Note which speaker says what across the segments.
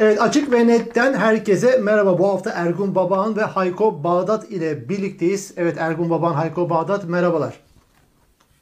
Speaker 1: Evet Açık ve Net'ten herkese merhaba. Bu hafta Ergun Babaan ve Hayko Bağdat ile birlikteyiz. Evet Ergun Babaan, Hayko Bağdat merhabalar.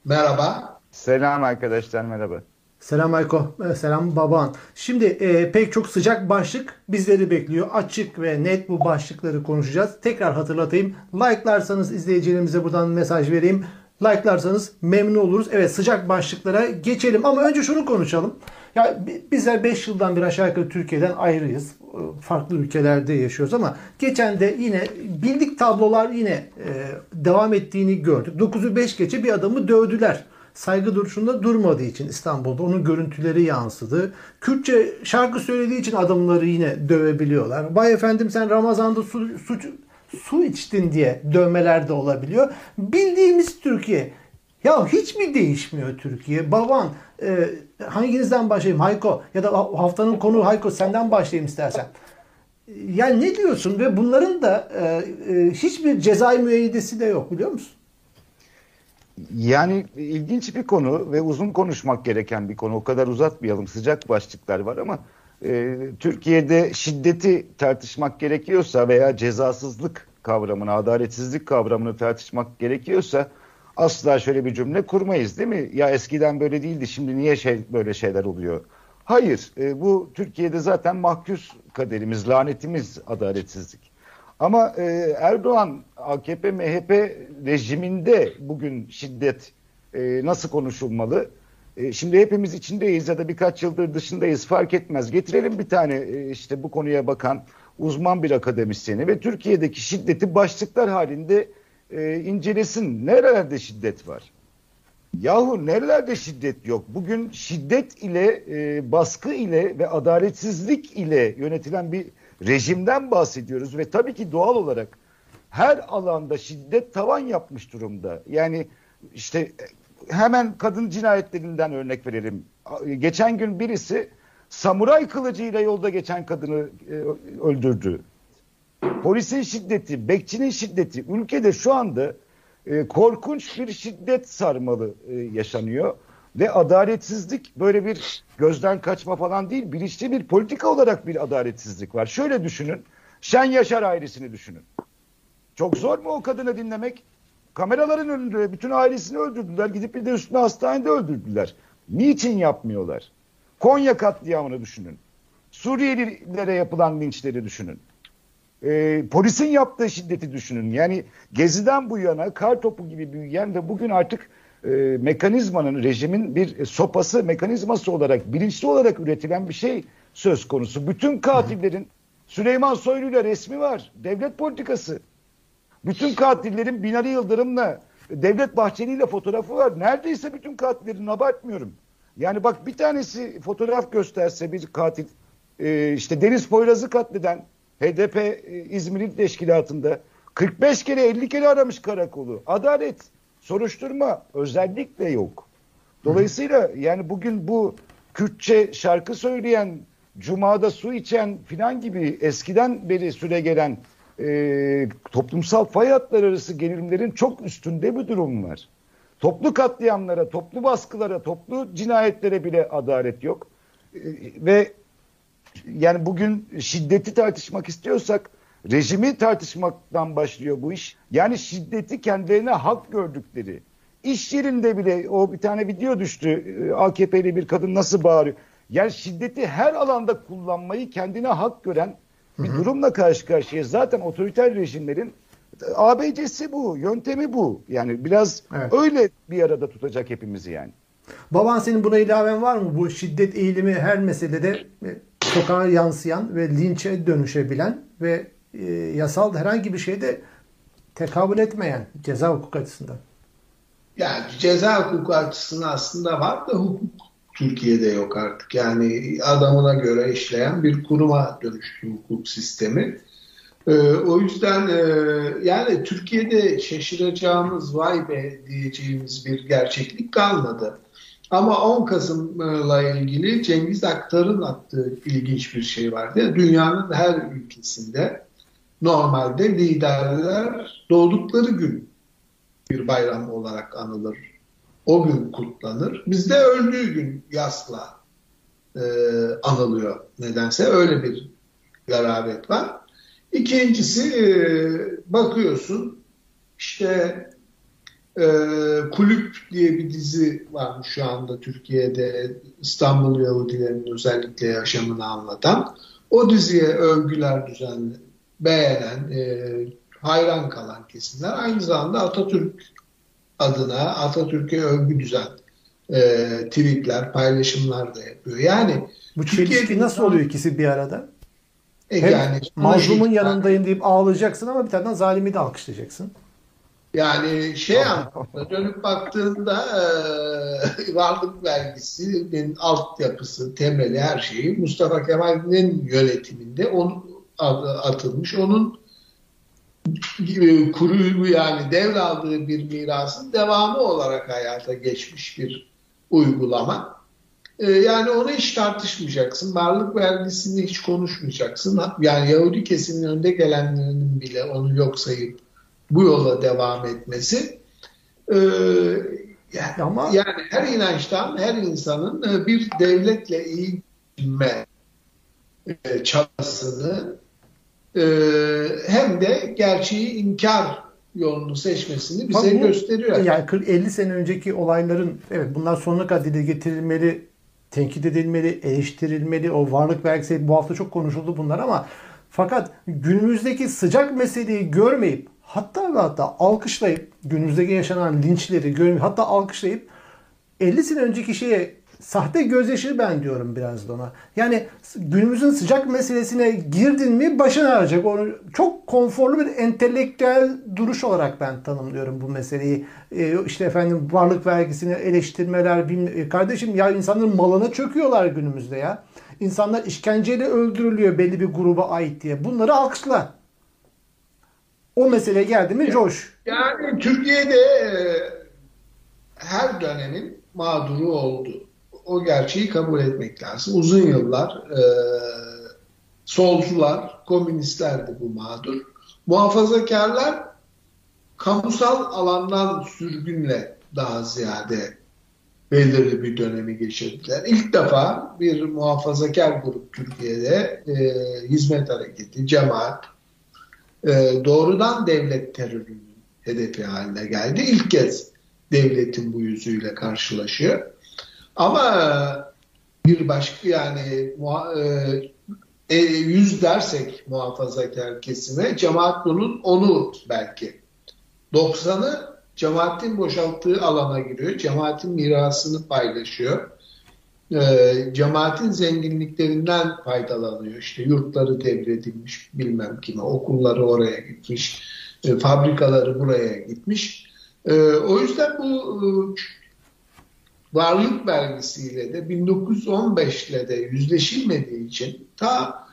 Speaker 2: Merhaba.
Speaker 3: Selam arkadaşlar merhaba.
Speaker 1: Selam Hayko, e, selam Babaan. Şimdi e, pek çok sıcak başlık bizleri bekliyor. Açık ve net bu başlıkları konuşacağız. Tekrar hatırlatayım. Like'larsanız izleyicilerimize buradan mesaj vereyim. Like'larsanız memnun oluruz. Evet sıcak başlıklara geçelim ama önce şunu konuşalım. Ya bizler 5 yıldan bir aşağı yukarı Türkiye'den ayrıyız. Farklı ülkelerde yaşıyoruz ama geçen de yine bildik tablolar yine e, devam ettiğini gördük. 9'u 5 geçe bir adamı dövdüler. Saygı duruşunda durmadığı için İstanbul'da onun görüntüleri yansıdı. Kürtçe şarkı söylediği için adamları yine dövebiliyorlar. Vay efendim sen Ramazan'da su, su, su içtin diye dövmeler de olabiliyor. Bildiğimiz Türkiye. Ya hiç mi değişmiyor Türkiye? Baban e, hanginizden başlayayım? Hayko ya da haftanın konu Hayko senden başlayayım istersen. Yani ne diyorsun ve bunların da e, e, hiçbir cezai müeyyidesi de yok biliyor musun?
Speaker 3: Yani ilginç bir konu ve uzun konuşmak gereken bir konu. O kadar uzatmayalım. Sıcak başlıklar var ama e, Türkiye'de şiddeti tartışmak gerekiyorsa veya cezasızlık kavramını, adaletsizlik kavramını tartışmak gerekiyorsa asla şöyle bir cümle kurmayız değil mi? Ya eskiden böyle değildi şimdi niye şey böyle şeyler oluyor? Hayır e, bu Türkiye'de zaten mahkus kaderimiz, lanetimiz adaletsizlik. Ama e, Erdoğan AKP MHP rejiminde bugün şiddet e, nasıl konuşulmalı? E, şimdi hepimiz içindeyiz ya da birkaç yıldır dışındayız fark etmez. Getirelim bir tane e, işte bu konuya bakan uzman bir akademisyeni ve Türkiye'deki şiddeti başlıklar halinde e, incelesin. Nerelerde şiddet var? Yahu nerelerde şiddet yok? Bugün şiddet ile, e, baskı ile ve adaletsizlik ile yönetilen bir rejimden bahsediyoruz ve tabii ki doğal olarak her alanda şiddet tavan yapmış durumda. Yani işte hemen kadın cinayetlerinden örnek verelim. Geçen gün birisi samuray kılıcıyla yolda geçen kadını e, öldürdü. Polisin şiddeti, bekçinin şiddeti ülkede şu anda e, korkunç bir şiddet sarmalı e, yaşanıyor. Ve adaletsizlik böyle bir gözden kaçma falan değil, bilinçli bir politika olarak bir adaletsizlik var. Şöyle düşünün, Şen Yaşar ailesini düşünün. Çok zor mu o kadını dinlemek? Kameraların önünde bütün ailesini öldürdüler. Gidip bir de üstüne hastanede öldürdüler. Niçin yapmıyorlar? Konya katliamını düşünün. Suriyelilere yapılan linçleri düşünün. Ee, polisin yaptığı şiddeti düşünün. Yani Gezi'den bu yana kar topu gibi büyüyen ve bugün artık e, mekanizmanın, rejimin bir sopası, mekanizması olarak, bilinçli olarak üretilen bir şey söz konusu. Bütün katillerin Süleyman Soylu'yla resmi var. Devlet politikası. Bütün katillerin Binali Yıldırım'la, Devlet Bahçeli'yle fotoğrafı var. Neredeyse bütün katillerin abartmıyorum. Yani bak bir tanesi fotoğraf gösterse bir katil, e, işte Deniz Poyraz'ı katleden HDP e, İzmir'in teşkilatında 45 kere 50 kere aramış karakolu. Adalet soruşturma özellikle yok. Dolayısıyla yani bugün bu Kürtçe şarkı söyleyen, Cuma'da su içen filan gibi eskiden beri süre gelen e, toplumsal fay hatları arası gerilimlerin çok üstünde bir durum var. Toplu katliamlara, toplu baskılara, toplu cinayetlere bile adalet yok. E, ve yani bugün şiddeti tartışmak istiyorsak Rejimi tartışmaktan başlıyor bu iş. Yani şiddeti kendilerine hak gördükleri. İş yerinde bile o bir tane video düştü. Ee, AKP'li bir kadın nasıl bağırıyor. Yani şiddeti her alanda kullanmayı kendine hak gören bir durumla karşı karşıya. Zaten otoriter rejimlerin ABC'si bu, yöntemi bu. Yani biraz evet. öyle bir arada tutacak hepimizi yani.
Speaker 1: Baban senin buna ilaven var mı? Bu şiddet eğilimi her meselede sokağa yansıyan ve linçe dönüşebilen ve e, yasal herhangi bir şeyde tekabül etmeyen ceza hukuk açısından.
Speaker 2: Yani ceza hukuku açısından aslında var da hukuk Türkiye'de yok artık. Yani adamına göre işleyen bir kuruma dönüştü hukuk sistemi. Ee, o yüzden e, yani Türkiye'de şaşıracağımız vay be diyeceğimiz bir gerçeklik kalmadı. Ama 10 Kasım'la ilgili Cengiz Aktar'ın attığı ilginç bir şey vardı. Dünyanın her ülkesinde normalde liderler doğdukları gün bir bayram olarak anılır. O gün kutlanır. Bizde öldüğü gün yasla e, anılıyor nedense. Öyle bir garabet var. İkincisi e, bakıyorsun işte e, Kulüp diye bir dizi varmış şu anda Türkiye'de İstanbul Yahudilerinin özellikle yaşamını anlatan. O diziye övgüler düzenli, beğenen, e, hayran kalan kesimler aynı zamanda Atatürk adına Atatürk'e övgü düzen e, tweetler, paylaşımlar da yapıyor. Yani
Speaker 1: bu çelişki nasıl oluyor ikisi bir arada?
Speaker 2: E,
Speaker 1: Hem yani mazlumun yanındayım deyip ağlayacaksın ama bir taraftan zalimi de alkışlayacaksın.
Speaker 2: Yani şey anlamda dönüp baktığında e, varlık vergisinin altyapısı, temeli her şeyi Mustafa Kemal'in yönetiminde onun atılmış. Onun kuru yani devraldığı bir mirasın devamı olarak hayata geçmiş bir uygulama. E, yani onu hiç tartışmayacaksın. Varlık vergisini hiç konuşmayacaksın. Yani Yahudi kesimin önde gelenlerinin bile onu yok sayıp bu yola devam etmesi e, yani, Ama... yani her inançtan her insanın e, bir devletle e, çabasını e, hem de gerçeği inkar yolunu seçmesini bize bu, gösteriyor.
Speaker 1: Yani 50 sene önceki olayların evet bunlar sonuna kadar dile getirilmeli, tenkit edilmeli, eleştirilmeli. O varlık vergisi bu hafta çok konuşuldu bunlar ama fakat günümüzdeki sıcak meseleyi görmeyip hatta ve hatta alkışlayıp günümüzdeki yaşanan linçleri görmeyip hatta alkışlayıp 50 sene önceki şeye sahte gözyaşı ben diyorum biraz da ona. Yani günümüzün sıcak meselesine girdin mi başın ağrıyacak. Onu çok konforlu bir entelektüel duruş olarak ben tanımlıyorum bu meseleyi. Ee, işte efendim varlık vergisini eleştirmeler. Bilmem, kardeşim ya insanların malına çöküyorlar günümüzde ya. İnsanlar işkenceyle öldürülüyor belli bir gruba ait diye. Bunları alkışla. O mesele geldi mi coş.
Speaker 2: Yani Türkiye'de e, her dönemin mağduru oldu. O gerçeği kabul etmek lazım. Uzun yıllar e, solcular, komünistlerdi bu mağdur. Muhafazakarlar kamusal alandan sürgünle daha ziyade belirli bir dönemi geçirdiler. İlk defa bir muhafazakar grup Türkiye'de e, hizmet hareketi, cemaat, e, doğrudan devlet terörünün hedefi haline geldi. İlk kez devletin bu yüzüyle karşılaşıyor. Ama bir başka yani e, yüz dersek muhafazakar kesime cemaat bunun onu belki. 90'ı cemaatin boşalttığı alana giriyor. Cemaatin mirasını paylaşıyor e, cemaatin zenginliklerinden faydalanıyor. İşte yurtları devredilmiş bilmem kime, okulları oraya gitmiş, e, fabrikaları buraya gitmiş. E, o yüzden bu e, varlık vergisiyle de 1915 ile de yüzleşilmediği için ta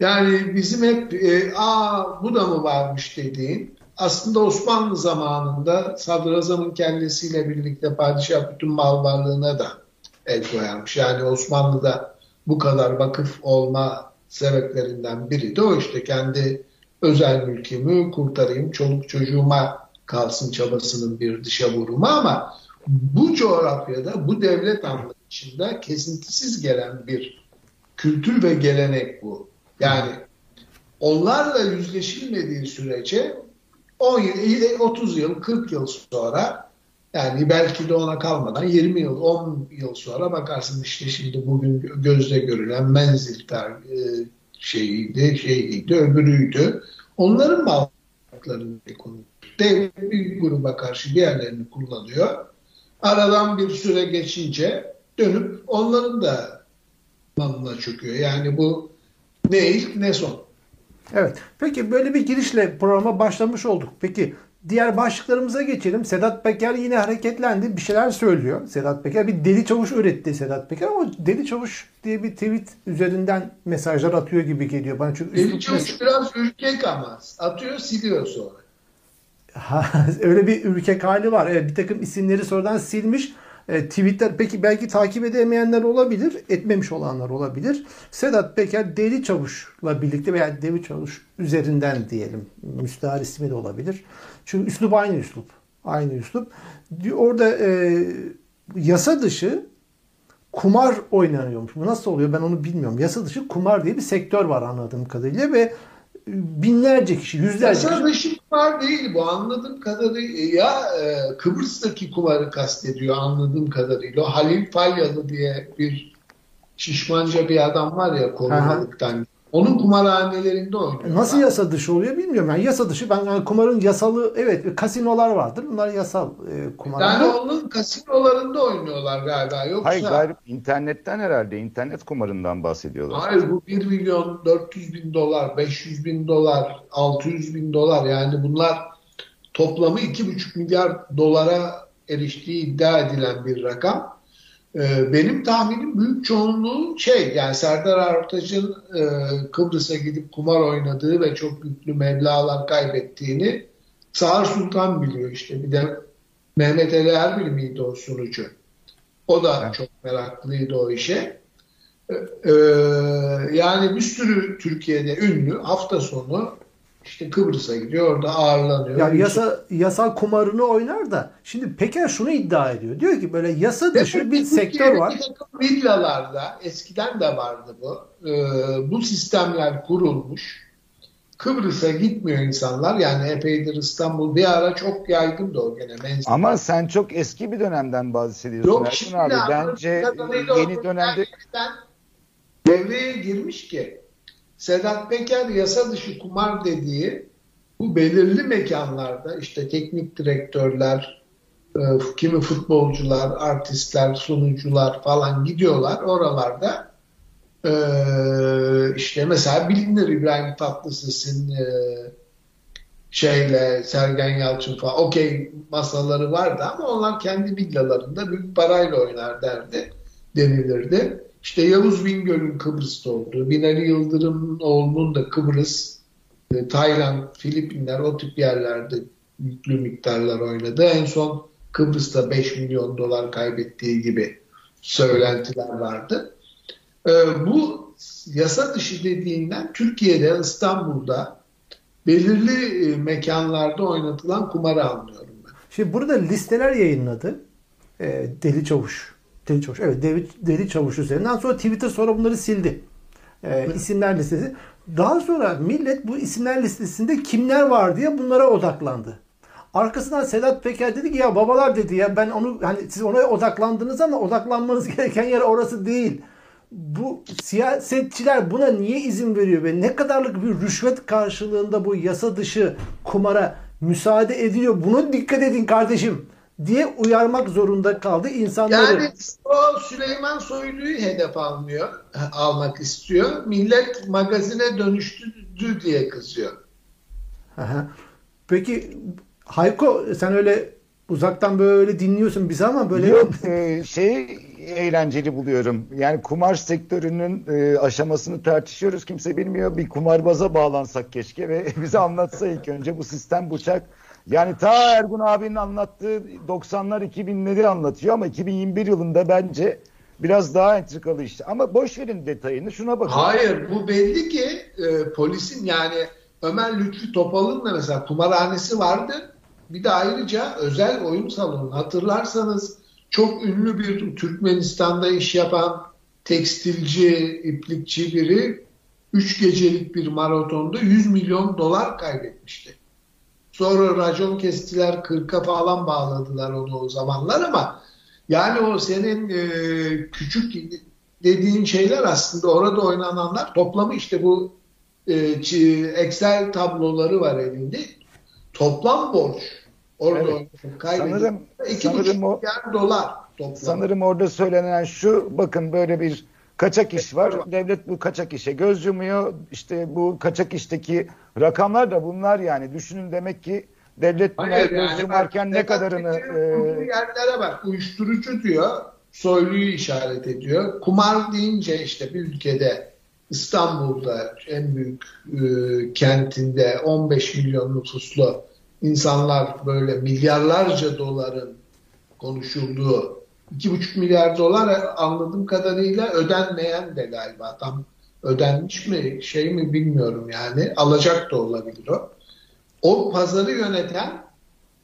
Speaker 2: yani bizim hep e, aa bu da mı varmış dediğin aslında Osmanlı zamanında sadrazamın kendisiyle birlikte padişah bütün mal varlığına da el koyarmış. Yani Osmanlı'da bu kadar vakıf olma sebeplerinden biri de o işte kendi özel mülkümü kurtarayım, çoluk çocuğuma kalsın çabasının bir dışa vurumu ama bu coğrafyada, bu devlet anlayışında kesintisiz gelen bir kültür ve gelenek bu. Yani onlarla yüzleşilmediği sürece 10 yıl, 30 yıl, 40 yıl sonra yani belki de ona kalmadan 20 yıl, 10 yıl sonra bakarsın işte şimdi bugün gözle görülen menzil e, şeyiydi, şeyiydi, öbürüydü. Onların mallarını konu. Devlet bir gruba karşı diğerlerini kullanıyor. Aradan bir süre geçince dönüp onların da malına çöküyor. Yani bu ne ilk ne son.
Speaker 1: Evet. Peki böyle bir girişle programa başlamış olduk. Peki Diğer başlıklarımıza geçelim. Sedat Peker yine hareketlendi. Bir şeyler söylüyor. Sedat Peker bir deli çavuş üretti Sedat Peker ama deli çavuş diye bir tweet üzerinden mesajlar atıyor gibi geliyor bana.
Speaker 2: Çünkü deli çavuş biraz ürkek ama atıyor siliyor sonra.
Speaker 1: öyle bir ürkek hali var. Evet, bir takım isimleri sonradan silmiş. E, tweetler peki belki takip edemeyenler olabilir, etmemiş olanlar olabilir. Sedat Peker Deli Çavuş'la birlikte veya Deli Çavuş üzerinden diyelim. Müstahar ismi de olabilir. Çünkü üslup aynı üslup. Aynı üslup. Orada e, yasa dışı kumar oynanıyormuş. Bu nasıl oluyor ben onu bilmiyorum. Yasa dışı kumar diye bir sektör var anladığım kadarıyla ve binlerce kişi, yüzlerce
Speaker 2: Yasa
Speaker 1: kişi.
Speaker 2: dışı kumar değil bu anladığım kadarıyla ya e, Kıbrıs'taki kumarı kastediyor anladığım kadarıyla. O Halil Falyalı diye bir şişmanca bir adam var ya korumalıktan. Onun kumarhanelerinde oynuyor.
Speaker 1: Nasıl yasa dışı oluyor bilmiyorum. Yani yasa dışı ben yani kumarın yasalı evet kasinolar vardır. Bunlar yasal e, kumar.
Speaker 2: Yani onun kasinolarında oynuyorlar galiba. Yoksa
Speaker 3: Hayır galiba internetten herhalde internet kumarından bahsediyorlar.
Speaker 2: Hayır bu 1 milyon 400 bin dolar, 500 bin dolar, 600 bin dolar yani bunlar toplamı 2,5 milyar dolara eriştiği iddia edilen bir rakam. Ee, Benim tahminim büyük çoğunluğu şey yani Serdar Artaç'ın e, Kıbrıs'a gidip kumar oynadığı ve çok yüklü meblağlar kaybettiğini Sağır Sultan biliyor işte. Bir de Mehmet Ali Erbil miydi o sunucu? O da
Speaker 3: Evet.
Speaker 2: çok meraklıydı o işe. Ee, yani bir sürü Türkiye'de ünlü hafta sonu işte Kıbrıs'a gidiyor orada ağırlanıyor.
Speaker 1: Yani yasa yasal kumarını oynar da şimdi Peker şunu iddia ediyor. Diyor ki böyle yasa dışı
Speaker 2: Demek
Speaker 1: bir sektör var.
Speaker 2: Bir takım villalarda eskiden de vardı bu. Ee, bu sistemler kurulmuş. Kıbrıs'a gitmiyor insanlar. Yani epeydir İstanbul bir ara çok yaygındı o gene. Menzil.
Speaker 3: Ama sen çok eski bir dönemden bahsediyorsun
Speaker 2: Yok şimdi
Speaker 3: abi. Bence yeni dönemde
Speaker 2: devreye girmiş ki Sedat Peker yasa dışı kumar dediği bu belirli mekanlarda işte teknik direktörler, e, kimi futbolcular, artistler, sunucular falan gidiyorlar. Oralarda e, işte mesela bilinir İbrahim Tatlıses'in e, şeyle Sergen Yalçın falan okey masaları vardı ama onlar kendi villalarında büyük parayla oynar derdi denilirdi. İşte Yavuz Bingöl'ün Kıbrıs'ta olduğu, Binali Yıldırım'ın oğlunun da Kıbrıs, e, Tayland, Filipinler o tip yerlerde yüklü miktarlar oynadı. En son Kıbrıs'ta 5 milyon dolar kaybettiği gibi söylentiler vardı. E, bu yasa dışı dediğinden Türkiye'de, İstanbul'da belirli e, mekanlarda oynatılan kumarı anlıyorum ben.
Speaker 1: Şimdi burada listeler yayınladı. Deli Çavuş. Deli Çavuş. Evet Deli, Deli Çavuş üzerinden. Sonra Twitter sonra bunları sildi. E, isimler listesi. Daha sonra millet bu isimler listesinde kimler var diye bunlara odaklandı. Arkasından Sedat Peker dedi ki ya babalar dedi ya ben onu hani siz oraya odaklandınız ama odaklanmanız gereken yer orası değil. Bu siyasetçiler buna niye izin veriyor ve ne kadarlık bir rüşvet karşılığında bu yasa dışı kumara müsaade ediliyor? Bunu dikkat edin kardeşim diye uyarmak zorunda kaldı insanları.
Speaker 2: Yani o Süleyman Soylu'yu hedef almıyor, almak istiyor. Millet magazine dönüştü diye kızıyor.
Speaker 1: Aha. Peki Hayko sen öyle uzaktan böyle dinliyorsun bizi ama böyle
Speaker 3: Yok e, şey eğlenceli buluyorum. Yani kumar sektörünün e, aşamasını tartışıyoruz. Kimse bilmiyor. Bir kumarbaza bağlansak keşke ve bize anlatsa ilk önce bu sistem bıçak. Yani ta Ergun abinin anlattığı 90'lar 2000'leri anlatıyor ama 2021 yılında bence biraz daha entrikalı işte. Ama boş verin detayını şuna bakın.
Speaker 2: Hayır bu belli ki e, polisin yani Ömer Lütfü Topal'ın da mesela kumarhanesi vardı. Bir de ayrıca özel oyun salonu. Hatırlarsanız çok ünlü bir Türkmenistan'da iş yapan tekstilci, iplikçi biri 3 gecelik bir maratonda 100 milyon dolar kaybetmişti. Sonra racon kestiler 40'a falan bağladılar onu o zamanlar ama yani o senin e, küçük dediğin şeyler aslında orada oynananlar toplamı işte bu e, Excel tabloları var elinde. Toplam borç. Orada
Speaker 3: Evet. Sanırım,
Speaker 2: 2,5
Speaker 3: sanırım o
Speaker 2: milyar dolar toplam.
Speaker 3: Sanırım orada söylenen şu bakın böyle bir kaçak iş var. Devlet bu kaçak işe göz yumuyor. İşte bu kaçak işteki rakamlar da bunlar yani. Düşünün demek ki devlet buna
Speaker 2: Hayır
Speaker 3: göz
Speaker 2: yani
Speaker 3: yumarken ne kadarını e,
Speaker 2: yerlere bak uyuşturucu diyor soyluyu işaret ediyor. Kumar deyince işte bir ülkede İstanbul'da en büyük e, kentinde 15 milyon nüfuslu insanlar böyle milyarlarca doların konuşulduğu 2,5 milyar dolar anladığım kadarıyla ödenmeyen de galiba tam ödenmiş mi şey mi bilmiyorum yani alacak da olabilir o. O pazarı yöneten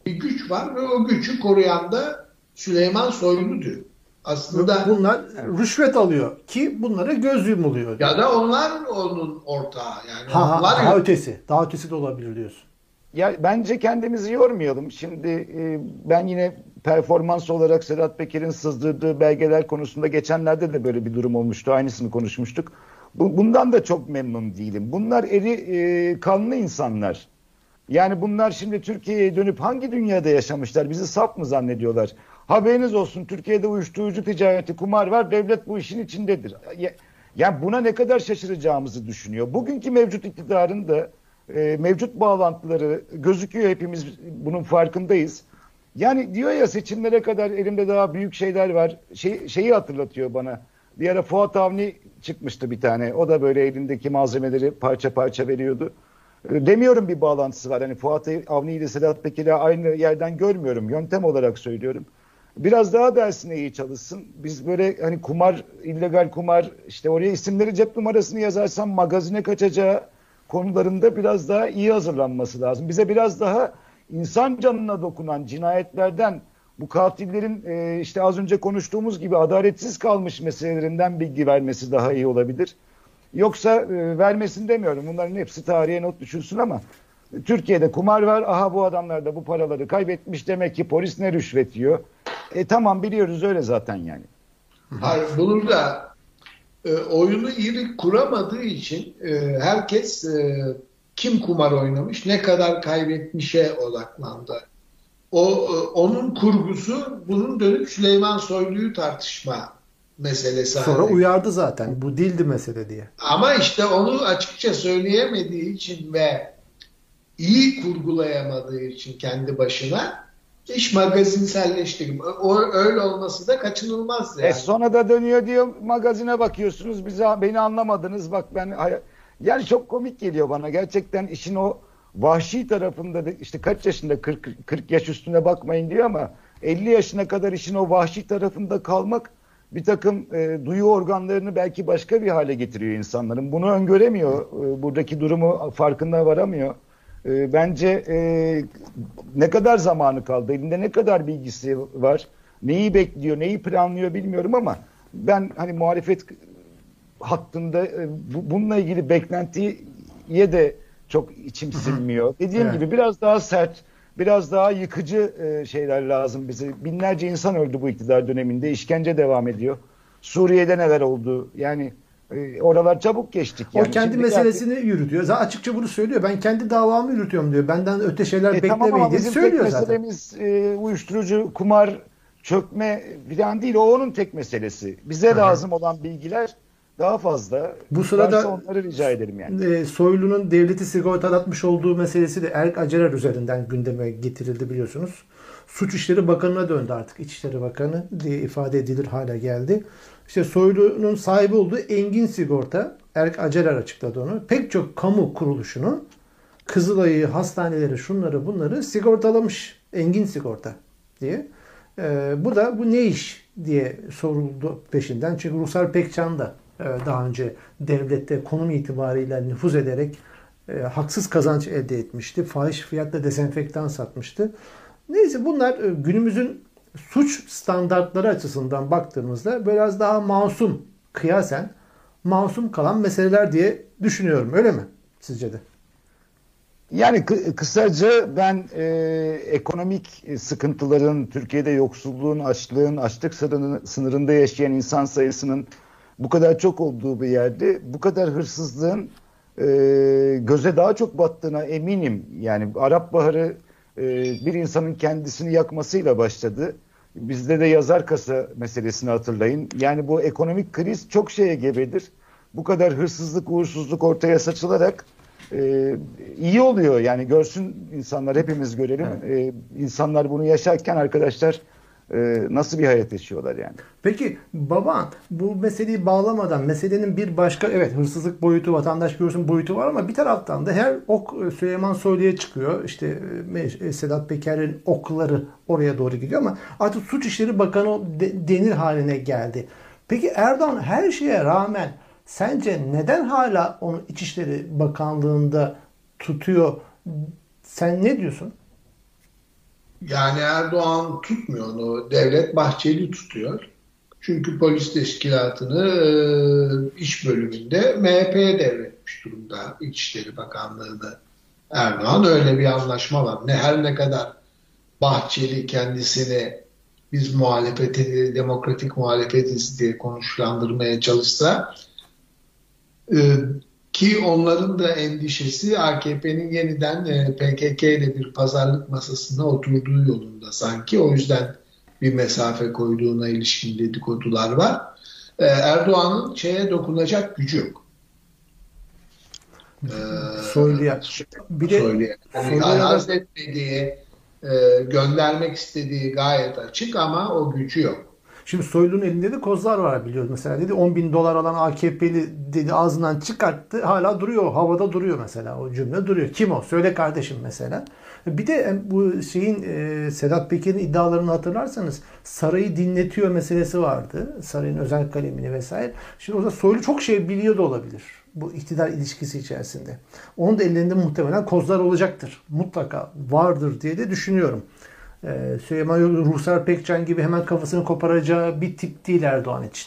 Speaker 2: bir güç var ve o gücü koruyan da Süleyman Soylu diyor. Aslında
Speaker 1: bunlar rüşvet alıyor ki bunlara göz yumuluyor.
Speaker 2: Ya da onlar onun ortağı. Yani
Speaker 1: ha, ha,
Speaker 2: onlar
Speaker 1: daha ötesi. Daha ötesi de olabilir diyorsun.
Speaker 3: Ya bence kendimizi yormayalım. Şimdi e, ben yine performans olarak Sedat Peker'in sızdırdığı belgeler konusunda geçenlerde de böyle bir durum olmuştu. Aynısını konuşmuştuk. Bu, bundan da çok memnun değilim. Bunlar eri e, kanlı insanlar. Yani bunlar şimdi Türkiye'ye dönüp hangi dünyada yaşamışlar? Bizi saf mı zannediyorlar? Haberiniz olsun Türkiye'de uyuşturucu ticareti, kumar var. Devlet bu işin içindedir. Ya, yani buna ne kadar şaşıracağımızı düşünüyor. Bugünkü mevcut iktidarın da e, mevcut bağlantıları gözüküyor hepimiz bunun farkındayız. Yani diyor ya seçimlere kadar elimde daha büyük şeyler var. Şey, şeyi hatırlatıyor bana. Bir ara Fuat Avni çıkmıştı bir tane. O da böyle elindeki malzemeleri parça parça veriyordu. E, demiyorum bir bağlantısı var. Hani Fuat Avni ile Sedat Peker'i aynı yerden görmüyorum. Yöntem olarak söylüyorum. Biraz daha dersine iyi çalışsın. Biz böyle hani kumar, illegal kumar, işte oraya isimleri cep numarasını yazarsam magazine kaçacağı konularında biraz daha iyi hazırlanması lazım. Bize biraz daha insan canına dokunan cinayetlerden bu katillerin e, işte az önce konuştuğumuz gibi adaletsiz kalmış meselelerinden bilgi vermesi daha iyi olabilir. Yoksa e, vermesin demiyorum. Bunların hepsi tarihe not düşülsün ama Türkiye'de kumar var. Aha bu adamlar da bu paraları kaybetmiş. Demek ki polis ne rüşvet yiyor. E tamam biliyoruz öyle zaten yani.
Speaker 2: Hayır, bunu da e, oyunu iri kuramadığı için e, herkes e, kim kumar oynamış, ne kadar kaybetmişe odaklandı. O e, onun kurgusu bunun dönüp Süleyman Soylu'yu tartışma meselesi.
Speaker 1: Sonra haline. uyardı zaten. Bu dildi mesele diye.
Speaker 2: Ama işte onu açıkça söyleyemediği için ve iyi kurgulayamadığı için kendi başına iş magazinselleşti. O, öyle olması da kaçınılmaz
Speaker 3: yani. E sonra da dönüyor diyor magazine bakıyorsunuz bizi beni anlamadınız bak ben yani çok komik geliyor bana gerçekten işin o vahşi tarafında da işte kaç yaşında 40 40 yaş üstüne bakmayın diyor ama 50 yaşına kadar işin o vahşi tarafında kalmak bir takım e, duyu organlarını belki başka bir hale getiriyor insanların. Bunu öngöremiyor. E, buradaki durumu farkında varamıyor. E, bence e, ne kadar zamanı kaldı, elinde ne kadar bilgisi var, neyi bekliyor, neyi planlıyor bilmiyorum ama ben hani muhalefet hattında e, bu, bununla ilgili beklentiye de çok içim sinmiyor. Dediğim evet. gibi biraz daha sert, biraz daha yıkıcı e, şeyler lazım bize. Binlerce insan öldü bu iktidar döneminde, işkence devam ediyor. Suriye'de neler oldu? Yani e, oralar çabuk geçtik.
Speaker 1: Yani. O kendi Şimdi meselesini yani... yürütüyor. Zaten açıkça bunu söylüyor. Ben kendi davamı yürütüyorum diyor. Benden öte şeyler e, beklemeyin tamam diye söylüyor
Speaker 3: tek zaten. meselemiz e, uyuşturucu, kumar, çökme falan değil. O onun tek meselesi. Bize Hı-hı. lazım olan bilgiler daha fazla.
Speaker 1: Bu sırada
Speaker 3: onları rica ederim yani.
Speaker 1: E, Soylu'nun devleti sigortalatmış olduğu meselesi de Erk Acerer üzerinden gündeme getirildi biliyorsunuz. Suç İşleri Bakanı'na döndü artık. İçişleri Bakanı diye ifade edilir hale geldi. İşte Soylu'nun sahibi olduğu Engin Sigorta, Erk Acerer açıkladı onu. Pek çok kamu kuruluşunu Kızılay'ı, hastaneleri, şunları bunları sigortalamış. Engin Sigorta diye. Ee, bu da bu ne iş diye soruldu peşinden. Çünkü Ruslar Pekcan da daha önce devlette konum itibariyle nüfuz ederek e, haksız kazanç elde etmişti. Fahiş fiyatla dezenfektan satmıştı. Neyse bunlar e, günümüzün suç standartları açısından baktığımızda biraz daha masum kıyasen masum kalan meseleler diye düşünüyorum. Öyle mi sizce de?
Speaker 3: Yani kısaca ben e, ekonomik sıkıntıların, Türkiye'de yoksulluğun, açlığın, açlık sınırında yaşayan insan sayısının bu kadar çok olduğu bir yerde bu kadar hırsızlığın e, göze daha çok battığına eminim. Yani Arap Baharı e, bir insanın kendisini yakmasıyla başladı. Bizde de yazar kasa meselesini hatırlayın. Yani bu ekonomik kriz çok şeye gebedir. Bu kadar hırsızlık, uğursuzluk ortaya saçılarak e, iyi oluyor. Yani görsün insanlar, hepimiz görelim. Evet. E, insanlar bunu yaşarken arkadaşlar e, nasıl bir hayat yaşıyorlar yani.
Speaker 1: Peki baba bu meseleyi bağlamadan meselenin bir başka evet hırsızlık boyutu vatandaş görsün boyutu var ama bir taraftan da her ok e, Süleyman Soylu'ya çıkıyor. İşte e, Sedat Peker'in okları oraya doğru gidiyor ama artık Suç İşleri Bakanı de, denir haline geldi. Peki Erdoğan her şeye rağmen sence neden hala onu İçişleri Bakanlığı'nda tutuyor? Sen ne diyorsun?
Speaker 2: Yani Erdoğan tutmuyor onu. Devlet Bahçeli tutuyor. Çünkü polis teşkilatını e, iş bölümünde MHP'ye devretmiş durumda İçişleri Bakanlığı'nı Erdoğan. Öyle bir anlaşma var. Ne her ne kadar Bahçeli kendisini biz muhalefeti, demokratik muhalefetiz diye konuşlandırmaya çalışsa e, ki onların da endişesi AKP'nin yeniden e, PKK ile bir pazarlık masasına oturduğu yolunda sanki. O yüzden bir mesafe koyduğuna ilişkin dedikodular var. E, Erdoğan'ın şeye dokunacak gücü yok.
Speaker 1: E, Soylu'ya.
Speaker 2: Bir de Soylu'ya. Yani etmediği, göndermek istediği gayet açık ama o gücü yok.
Speaker 1: Şimdi Soylu'nun elinde de kozlar var biliyoruz. Mesela dedi 10 bin dolar alan AKP'li dedi ağzından çıkarttı. Hala duruyor. Havada duruyor mesela. O cümle duruyor. Kim o? Söyle kardeşim mesela. Bir de bu şeyin e, Sedat Peker'in iddialarını hatırlarsanız sarayı dinletiyor meselesi vardı. Sarayın özel kalemini vesaire. Şimdi orada Soylu çok şey biliyor da olabilir. Bu iktidar ilişkisi içerisinde. Onun da ellerinde muhtemelen kozlar olacaktır. Mutlaka vardır diye de düşünüyorum. Ee, Süleyman Ruhsar Pekcan gibi hemen kafasını koparacağı bir tip değil Erdoğan için.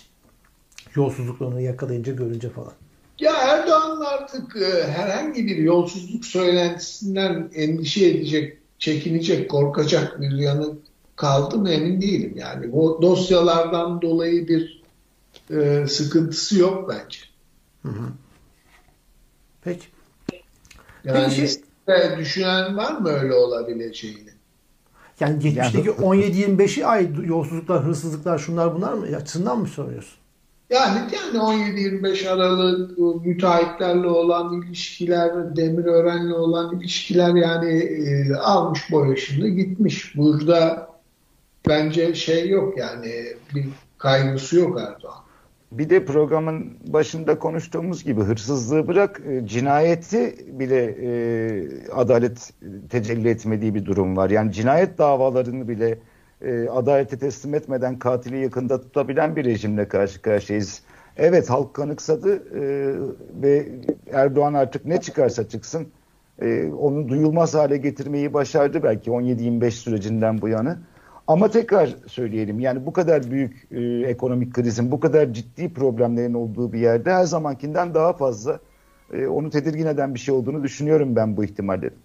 Speaker 1: Yolsuzluklarını yakalayınca görünce falan.
Speaker 2: Ya Erdoğan artık e, herhangi bir yolsuzluk söylentisinden endişe edecek, çekinecek, korkacak bir yanı kaldı mı emin değilim. Yani bu dosyalardan dolayı bir e, sıkıntısı yok bence. Hı hı.
Speaker 1: Peki.
Speaker 2: Yani Peki. Düşünen var mı öyle olabileceğini?
Speaker 1: Yani geçmişteki yani, 17-25'i ay yolsuzluklar, hırsızlıklar şunlar bunlar mı açısından mı soruyorsun?
Speaker 2: Yani yani 17-25 Aralık müteahhitlerle olan ilişkiler, Demirören'le olan ilişkiler yani e, almış boyasını gitmiş. Burada bence şey yok yani bir kaygısı yok Erdoğan.
Speaker 3: Bir de programın başında konuştuğumuz gibi hırsızlığı bırak e, cinayeti bile e, adalet tecelli etmediği bir durum var. Yani cinayet davalarını bile e, adalete teslim etmeden katili yakında tutabilen bir rejimle karşı karşıyayız. Evet halk kanıksadı e, ve Erdoğan artık ne çıkarsa çıksın e, onu duyulmaz hale getirmeyi başardı belki 17-25 sürecinden bu yana. Ama tekrar söyleyelim yani bu kadar büyük e, ekonomik krizin, bu kadar ciddi problemlerin olduğu bir yerde her zamankinden daha fazla e, onu tedirgin eden bir şey olduğunu düşünüyorum ben bu ihtimallerin.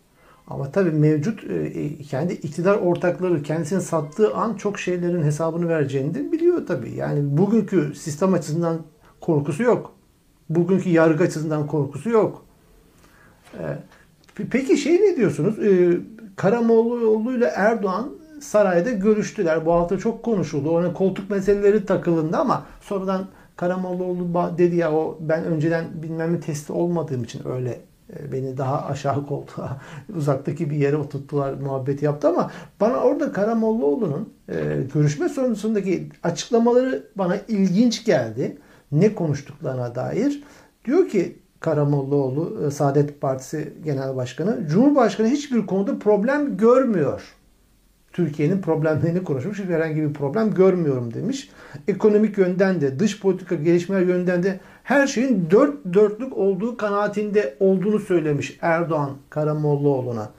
Speaker 1: Ama tabii mevcut e, kendi iktidar ortakları kendisini sattığı an çok şeylerin hesabını vereceğini de biliyor tabii. Yani bugünkü sistem açısından korkusu yok. Bugünkü yargı açısından korkusu yok. E, peki şey ne diyorsunuz? E, Karamoğlu ile Erdoğan sarayda görüştüler. Bu hafta çok konuşuldu. Onun koltuk meseleleri takılındı ama sonradan Karamoğluoğlu dedi ya o ben önceden bilmem ne testi olmadığım için öyle e, beni daha aşağı koltuğa uzaktaki bir yere oturttular muhabbeti yaptı ama bana orada Karamollaoğlu'nun e, görüşme sonrasındaki açıklamaları bana ilginç geldi. Ne konuştuklarına dair. Diyor ki Karamollaoğlu e, Saadet Partisi Genel Başkanı Cumhurbaşkanı hiçbir konuda problem görmüyor. Türkiye'nin problemlerini konuşmuş. Herhangi bir problem görmüyorum demiş. Ekonomik yönden de, dış politika gelişmeler yönden de her şeyin dört dörtlük olduğu kanaatinde olduğunu söylemiş Erdoğan Karamollaoğlu'na.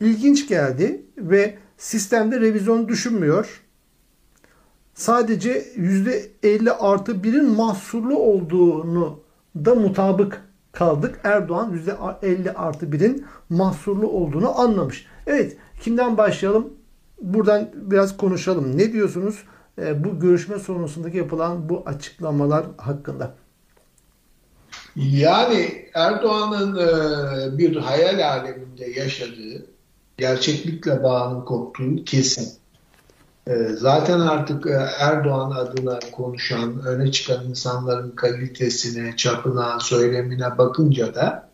Speaker 1: İlginç geldi ve sistemde revizyon düşünmüyor. Sadece %50 artı 1'in mahsurlu olduğunu da mutabık kaldık. Erdoğan %50 artı 1'in mahsurlu olduğunu anlamış. Evet kimden başlayalım? Buradan biraz konuşalım. Ne diyorsunuz e, bu görüşme sonrasındaki yapılan bu açıklamalar hakkında?
Speaker 2: Yani Erdoğan'ın e, bir hayal aleminde yaşadığı, gerçeklikle bağının koptuğu kesin. E, zaten artık e, Erdoğan adına konuşan, öne çıkan insanların kalitesine, çapına, söylemine bakınca da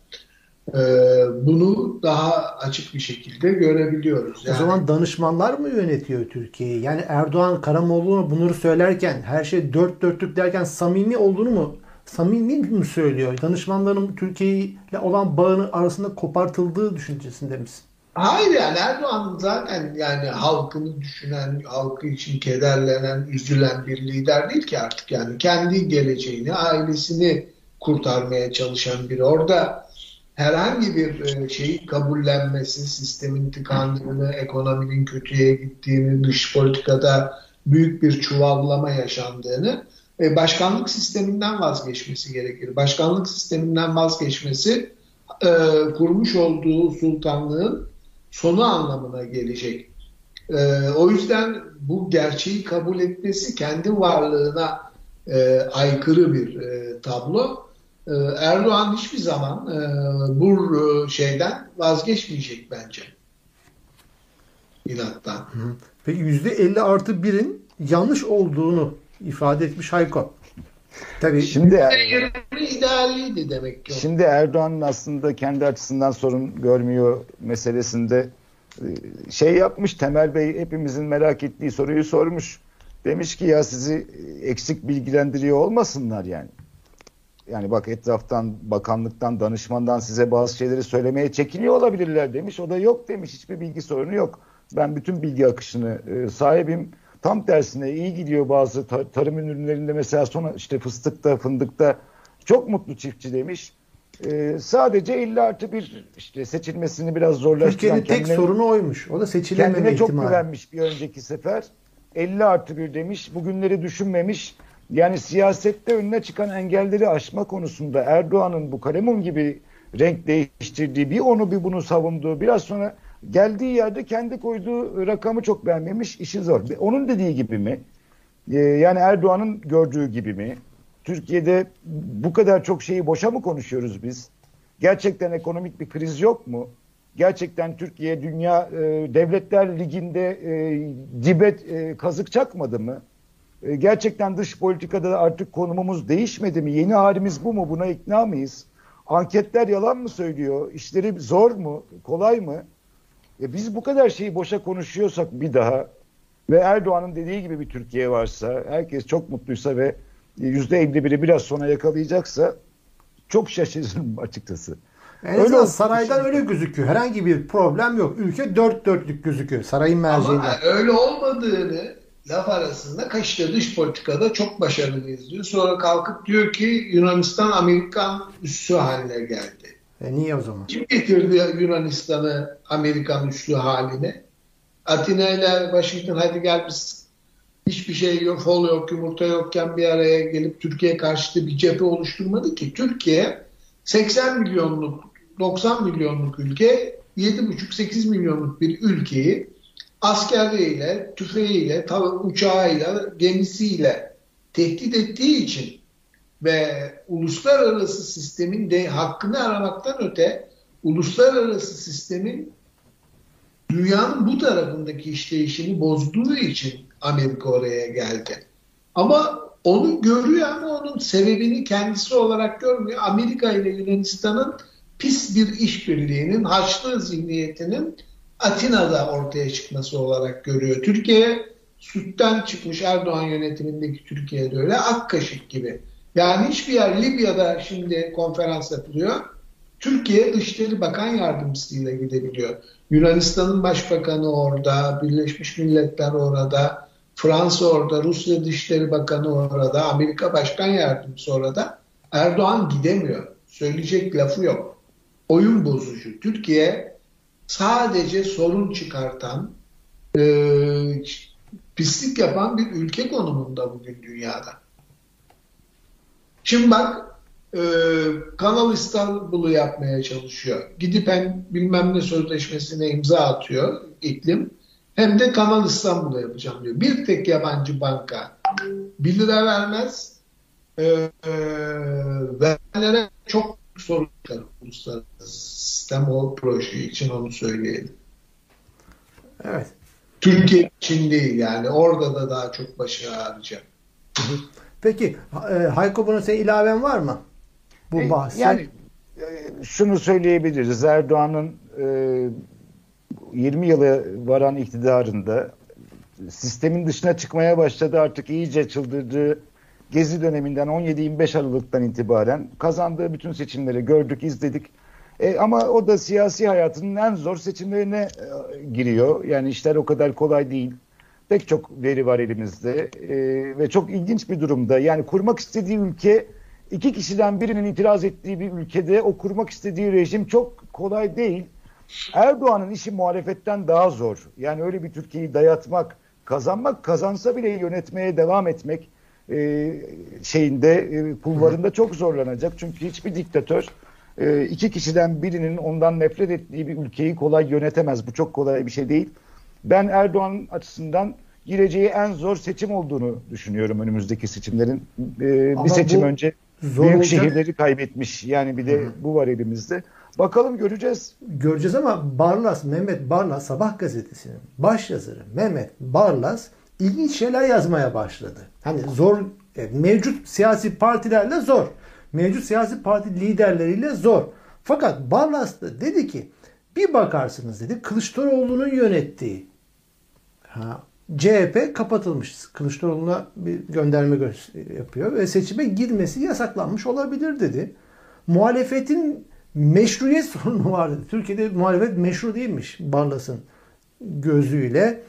Speaker 2: bunu daha açık bir şekilde görebiliyoruz.
Speaker 1: Yani, o zaman danışmanlar mı yönetiyor Türkiye'yi? Yani Erdoğan Karamoğlu'na bunları söylerken, her şey dört dörtlük derken samimi olduğunu mu samimi mi söylüyor? Danışmanların Türkiye ile olan bağını arasında kopartıldığı düşüncesinde misin?
Speaker 2: Hayır yani Erdoğan zaten yani halkını düşünen, halkı için kederlenen, üzülen bir lider değil ki artık. Yani kendi geleceğini, ailesini kurtarmaya çalışan biri. Orada herhangi bir e, şeyi kabullenmesi, sistemin tıkandığını, ekonominin kötüye gittiğini, dış politikada büyük bir çuvallama yaşandığını e, başkanlık sisteminden vazgeçmesi gerekir. Başkanlık sisteminden vazgeçmesi e, kurmuş olduğu sultanlığın sonu anlamına gelecek. E, o yüzden bu gerçeği kabul etmesi kendi varlığına e, aykırı bir e, tablo. E, Erdoğan hiçbir zaman e, bu e, şeyden vazgeçmeyecek bence. İnattan.
Speaker 1: Peki %50 artı 1'in yanlış olduğunu ifade etmiş Hayko.
Speaker 3: Tabii. Şimdi
Speaker 2: idealiydi demek ki.
Speaker 3: Şimdi Erdoğan'ın aslında kendi açısından sorun görmüyor meselesinde e, şey yapmış Temel Bey hepimizin merak ettiği soruyu sormuş. Demiş ki ya sizi eksik bilgilendiriyor olmasınlar yani. Yani bak etraftan, bakanlıktan, danışmandan size bazı şeyleri söylemeye çekiniyor olabilirler demiş. O da yok demiş. Hiçbir bilgi sorunu yok. Ben bütün bilgi akışını e, sahibim. Tam tersine iyi gidiyor bazı tar- tarım ürünlerinde mesela sonra işte fıstıkta, fındıkta çok mutlu çiftçi demiş. Ee, sadece 50 artı bir işte seçilmesini biraz zorlaştıran.
Speaker 1: Türkiye'nin tek kendine, sorunu oymuş. O da seçilememe
Speaker 3: kendine
Speaker 1: ihtimali.
Speaker 3: çok güvenmiş bir önceki sefer. 50 artı bir demiş. Bugünleri düşünmemiş. Yani siyasette önüne çıkan engelleri aşma konusunda Erdoğan'ın bu kalemun gibi renk değiştirdiği bir onu bir bunu savunduğu biraz sonra geldiği yerde kendi koyduğu rakamı çok beğenmemiş işi zor. Onun dediği gibi mi? Ee, yani Erdoğan'ın gördüğü gibi mi? Türkiye'de bu kadar çok şeyi boşa mı konuşuyoruz biz? Gerçekten ekonomik bir kriz yok mu? Gerçekten Türkiye Dünya e, Devletler Ligi'nde e, dibe e, kazık çakmadı mı? E, gerçekten dış politikada artık konumumuz değişmedi mi? Yeni halimiz bu mu? Buna ikna mıyız? Anketler yalan mı söylüyor? İşleri zor mu? Kolay mı? E biz bu kadar şeyi boşa konuşuyorsak bir daha ve Erdoğan'ın dediği gibi bir Türkiye varsa, herkes çok mutluysa ve yüzde 51'i biraz sonra yakalayacaksa çok şaşırırım açıkçası.
Speaker 1: En öyle saraydan öyle gözüküyor. Herhangi bir problem yok. Ülke dört dörtlük gözüküyor sarayın merceğinde.
Speaker 2: Ama öyle olmadığını laf arasında kaçta dış politikada çok başarılıyız diyor. Sonra kalkıp diyor ki Yunanistan Amerikan üssü haline geldi.
Speaker 1: E niye o zaman?
Speaker 2: Kim getirdi Yunanistan'ı Amerikan üssü haline? Atina ile Washington hadi gel biz hiçbir şey yok, fol yok, yumurta yokken bir araya gelip Türkiye karşıtı bir cephe oluşturmadı ki. Türkiye 80 milyonluk, 90 milyonluk ülke, 7,5-8 milyonluk bir ülkeyi askerleriyle, tüfeğiyle, uçağıyla, gemisiyle tehdit ettiği için ve uluslararası sistemin de hakkını aramaktan öte uluslararası sistemin dünyanın bu tarafındaki işleyişini bozduğu için Amerika oraya geldi. Ama onu görüyor ama onun sebebini kendisi olarak görmüyor. Amerika ile Yunanistan'ın pis bir işbirliğinin, haçlı zihniyetinin Atina'da ortaya çıkması olarak görüyor. Türkiye sütten çıkmış Erdoğan yönetimindeki Türkiye'de öyle ak kaşık gibi. Yani hiçbir yer Libya'da şimdi konferans yapılıyor. Türkiye Dışişleri Bakan Yardımcısıyla gidebiliyor. Yunanistan'ın Başbakanı orada, Birleşmiş Milletler orada, Fransa orada, Rusya Dışişleri Bakanı orada, Amerika Başkan Yardımcısı orada. Erdoğan gidemiyor. Söyleyecek lafı yok. Oyun bozucu. Türkiye sadece sorun çıkartan, e, pislik yapan bir ülke konumunda bugün dünyada. Şimdi bak e, Kanal İstanbul'u yapmaya çalışıyor. Gidip hem bilmem ne sözleşmesine imza atıyor iklim hem de Kanal İstanbul'u yapacağım diyor. Bir tek yabancı banka 1 lira vermez e, e, verenlere çok sorun çıkar uluslararası sistem o proje için onu söyleyelim.
Speaker 1: Evet.
Speaker 2: Türkiye için değil yani orada da daha çok başı ağrıyacak.
Speaker 1: Peki e, Hayko buna senin ilaven var mı? Bu e, bahse.
Speaker 3: Yani e, şunu söyleyebiliriz. Erdoğan'ın e, 20 yılı varan iktidarında sistemin dışına çıkmaya başladı. Artık iyice çıldırdığı Gezi döneminden 17-25 Aralık'tan itibaren kazandığı bütün seçimleri gördük, izledik. E, ama o da siyasi hayatının en zor seçimlerine e, giriyor. Yani işler o kadar kolay değil. Pek çok veri var elimizde e, ve çok ilginç bir durumda. Yani kurmak istediği ülke iki kişiden birinin itiraz ettiği bir ülkede o kurmak istediği rejim çok kolay değil. Erdoğan'ın işi muhalefetten daha zor. Yani öyle bir Türkiye'yi dayatmak, kazanmak kazansa bile yönetmeye devam etmek e, şeyinde e, kulvarında çok zorlanacak. Çünkü hiçbir diktatör e, iki kişiden birinin ondan nefret ettiği bir ülkeyi kolay yönetemez. Bu çok kolay bir şey değil. Ben Erdoğan açısından gireceği en zor seçim olduğunu düşünüyorum önümüzdeki seçimlerin. E, bir seçim önce büyük olacak. şehirleri kaybetmiş. Yani bir de Hı. bu var elimizde. Bakalım göreceğiz.
Speaker 1: Göreceğiz ama Barlas, Mehmet Barlas Sabah gazetesinin baş yazarı Mehmet Barlas ilginç şeyler yazmaya başladı. Hani zor e, mevcut siyasi partilerle zor. Mevcut siyasi parti liderleriyle zor. Fakat Barlas da dedi ki bir bakarsınız dedi Kılıçdaroğlu'nun yönettiği ha, CHP kapatılmış. Kılıçdaroğlu'na bir gönderme yapıyor ve seçime girmesi yasaklanmış olabilir dedi. Muhalefetin meşruiyet sorunu var dedi. Türkiye'de muhalefet meşru değilmiş Barlas'ın gözüyle.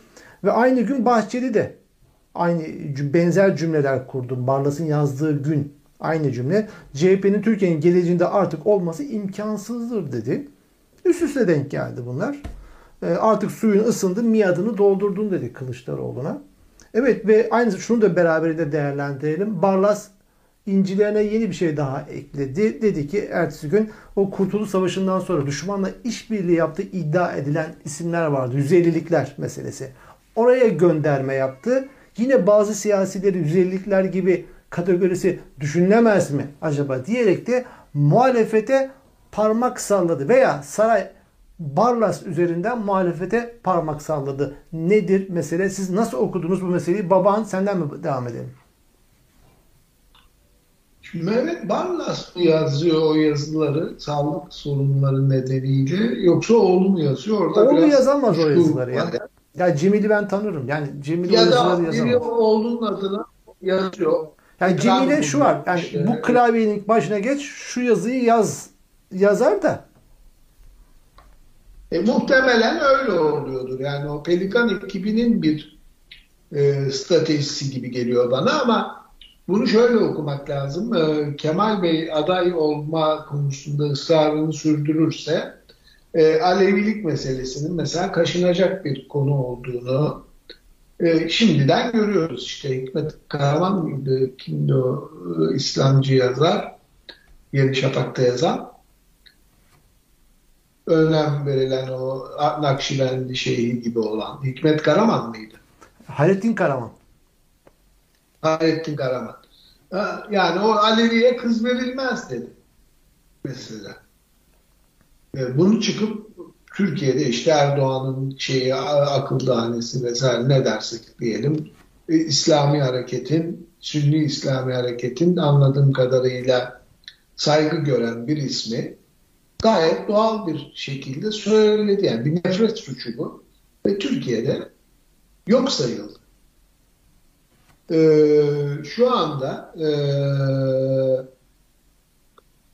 Speaker 1: Ve aynı gün Bahçeli de aynı benzer cümleler kurdu. Barlas'ın yazdığı gün aynı cümle. CHP'nin Türkiye'nin geleceğinde artık olması imkansızdır dedi. Üst üste denk geldi bunlar. E, artık suyun ısındı, miadını doldurdun dedi Kılıçdaroğlu'na. Evet ve aynı şunu da beraberinde değerlendirelim. Barlas incilerine yeni bir şey daha ekledi. Dedi ki ertesi gün o Kurtuluş Savaşı'ndan sonra düşmanla işbirliği yaptığı iddia edilen isimler vardı. 150'likler meselesi. Oraya gönderme yaptı. Yine bazı siyasileri 150'likler gibi kategorisi düşünülemez mi acaba diyerek de muhalefete parmak salladı veya saray Barlas üzerinden muhalefete parmak salladı. Nedir mesele? Siz nasıl okudunuz bu meseleyi? Baban senden mi devam edelim?
Speaker 2: Şimdi Mehmet Barlas mı yazıyor o yazıları sağlık sorunları nedeniyle yoksa oğlu mu yazıyor? Orada
Speaker 1: oğlu yazamaz o yazıları ya. Ya Cemil'i ben tanırım. Yani Cemil
Speaker 2: ya da biri oğlunun adına yazıyor.
Speaker 1: Yani Cemil'e şu var. Yani işte. bu klavyenin başına geç şu yazıyı yaz yazar da
Speaker 2: e, muhtemelen öyle oluyordur. Yani o Pelikan ekibinin bir e, stratejisi gibi geliyor bana ama bunu şöyle okumak lazım. E, Kemal Bey aday olma konusunda ısrarını sürdürürse e, Alevilik meselesinin mesela kaşınacak bir konu olduğunu e, şimdiden görüyoruz. İşte Hikmet Karaman mıydı? Kimdi o e, İslamcı yazar? Yeni Şafak'ta yazan önem verilen o Nakşibendi şeyi gibi olan Hikmet Karaman mıydı?
Speaker 1: Hayrettin Karaman.
Speaker 2: Hayrettin Karaman. Yani o Alevi'ye kız verilmez dedi. Mesela. Bunu çıkıp Türkiye'de işte Erdoğan'ın şeyi akıl dahanesi vesaire ne dersek diyelim e, İslami hareketin Sünni İslami hareketin anladığım kadarıyla saygı gören bir ismi gayet doğal bir şekilde söyledi. Yani bir nefret suçu bu. Ve Türkiye'de yok sayıldı. Ee, şu anda e,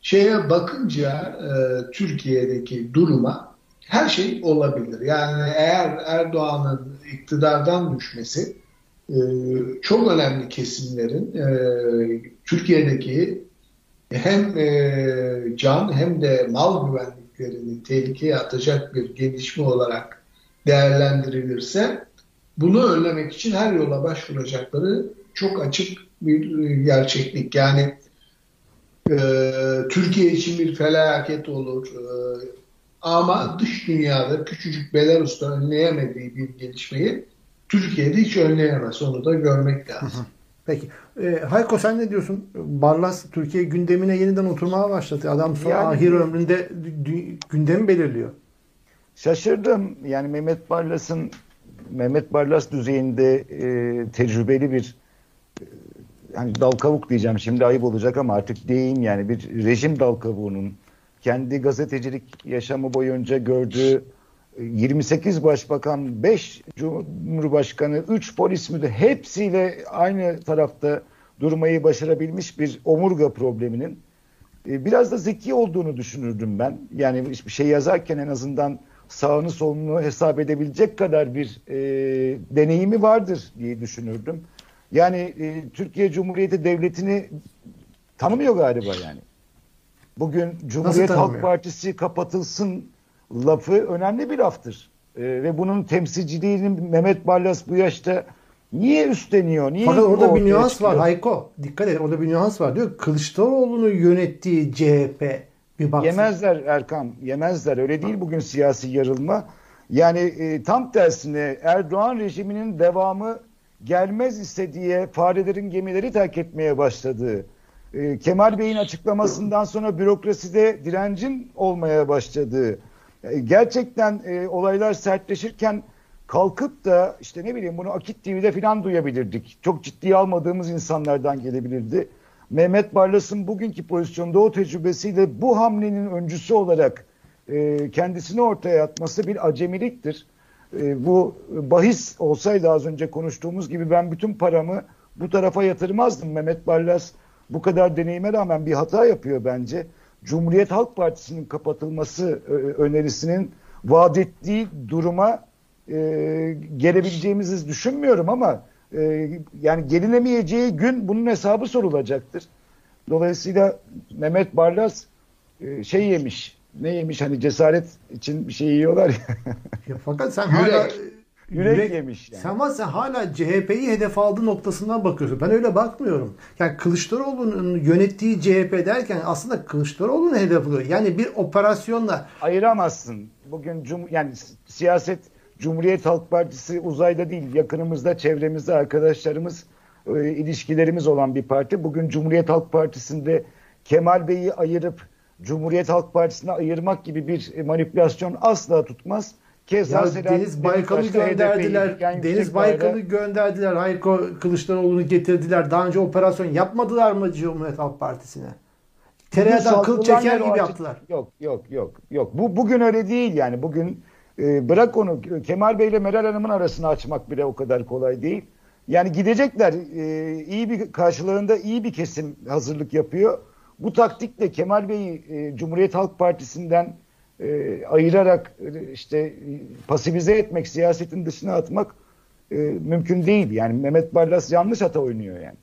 Speaker 2: şeye bakınca e, Türkiye'deki duruma her şey olabilir. Yani eğer Erdoğan'ın iktidardan düşmesi e, çok önemli kesimlerin e, Türkiye'deki hem e, can hem de mal güvenliklerini tehlikeye atacak bir gelişme olarak değerlendirilirse bunu önlemek için her yola başvuracakları çok açık bir gerçeklik. Yani Türkiye için bir felaket olur. Ama dış dünyada küçücük Belarus'ta önleyemediği bir gelişmeyi Türkiye'de hiç önleyemez. Onu da görmek lazım.
Speaker 1: Peki. E, Hayko sen ne diyorsun? Barlas Türkiye gündemine yeniden oturmaya başladı. Adam sonra yani, ahir ömründe gündemi belirliyor.
Speaker 3: Şaşırdım. Yani Mehmet Barlas'ın Mehmet Barlas düzeyinde e, tecrübeli bir e, yani dal kavuk diyeceğim şimdi ayıp olacak ama artık deyim yani bir rejim dal kavuğunun kendi gazetecilik yaşamı boyunca gördüğü 28 başbakan, 5 cumhurbaşkanı, 3 polis müdürü hepsiyle aynı tarafta durmayı başarabilmiş bir omurga probleminin e, biraz da zeki olduğunu düşünürdüm ben. Yani bir şey yazarken en azından sağını solunu hesap edebilecek kadar bir e, deneyimi vardır diye düşünürdüm. Yani e, Türkiye Cumhuriyeti Devleti'ni tanımıyor galiba yani. Bugün Cumhuriyet Halk Partisi kapatılsın lafı önemli bir laftır. E, ve bunun temsilciliğini Mehmet Barlas bu yaşta Niye üstleniyor? Niye
Speaker 1: Fakat orada bir nüans
Speaker 3: çıkıyor?
Speaker 1: var Hayko. Dikkat et orada bir nüans var diyor. Kılıçdaroğlu'nu yönettiği CHP bir baksın.
Speaker 3: Yemezler Erkan, yemezler. Öyle değil bugün siyasi yarılma. Yani e, tam tersine Erdoğan rejiminin devamı gelmez ise diye farelerin gemileri terk etmeye başladığı, e, Kemal Bey'in açıklamasından sonra bürokraside direncin olmaya başladığı, e, gerçekten e, olaylar sertleşirken kalkıp da işte ne bileyim bunu Akit TV'de falan duyabilirdik. Çok ciddiye almadığımız insanlardan gelebilirdi. Mehmet Barlas'ın bugünkü pozisyonda o tecrübesiyle bu hamlenin öncüsü olarak e, kendisini ortaya atması bir acemiliktir. Bu bahis olsaydı az önce konuştuğumuz gibi ben bütün paramı bu tarafa yatırmazdım. Mehmet Barlas bu kadar deneyime rağmen bir hata yapıyor bence. Cumhuriyet Halk Partisi'nin kapatılması e, önerisinin vaat ettiği duruma e, gelebileceğimizi düşünmüyorum ama e, yani gelinemeyeceği gün bunun hesabı sorulacaktır. Dolayısıyla Mehmet Barlas e, şey yemiş. Ne yemiş hani cesaret için bir şey yiyorlar ya.
Speaker 1: Ya fakat sen
Speaker 2: Yürek.
Speaker 1: hala
Speaker 3: Yürek yemiş yani.
Speaker 1: Sen ama sen hala CHP'yi hedef aldığı noktasından bakıyorsun. Ben öyle bakmıyorum. Yani Kılıçdaroğlu'nun yönettiği CHP derken aslında Kılıçdaroğlu'nu hedef alıyor. Yani bir operasyonla
Speaker 3: Ayıramazsın. Bugün cum yani si- siyaset Cumhuriyet Halk Partisi uzayda değil yakınımızda çevremizde arkadaşlarımız e, ilişkilerimiz olan bir parti. Bugün Cumhuriyet Halk Partisi'nde Kemal Bey'i ayırıp Cumhuriyet Halk Partisi'ne ayırmak gibi bir e, manipülasyon asla tutmaz. Keza
Speaker 1: ya
Speaker 3: Selahattin
Speaker 1: Deniz Baykal'ı gönderdiler. Deniz Baykal'ı gönderdiler. Hayko Kılıçdaroğlu'nu getirdiler. Daha önce operasyon yapmadılar mı Cumhuriyet Halk Partisi'ne? Tereyağdan kıl çeker gibi yaptılar.
Speaker 3: Yok yok yok yok. Bu bugün öyle değil yani. Bugün e, bırak onu Kemal Bey ile Meral Hanım'ın arasını açmak bile o kadar kolay değil. Yani gidecekler e, iyi bir karşılığında iyi bir kesim hazırlık yapıyor. Bu taktikle Kemal Bey'i e, Cumhuriyet Halk Partisi'nden e, ayırarak e, işte pasifize etmek, siyasetin dışına atmak e, mümkün değil. Yani Mehmet Barlas yanlış hata oynuyor yani.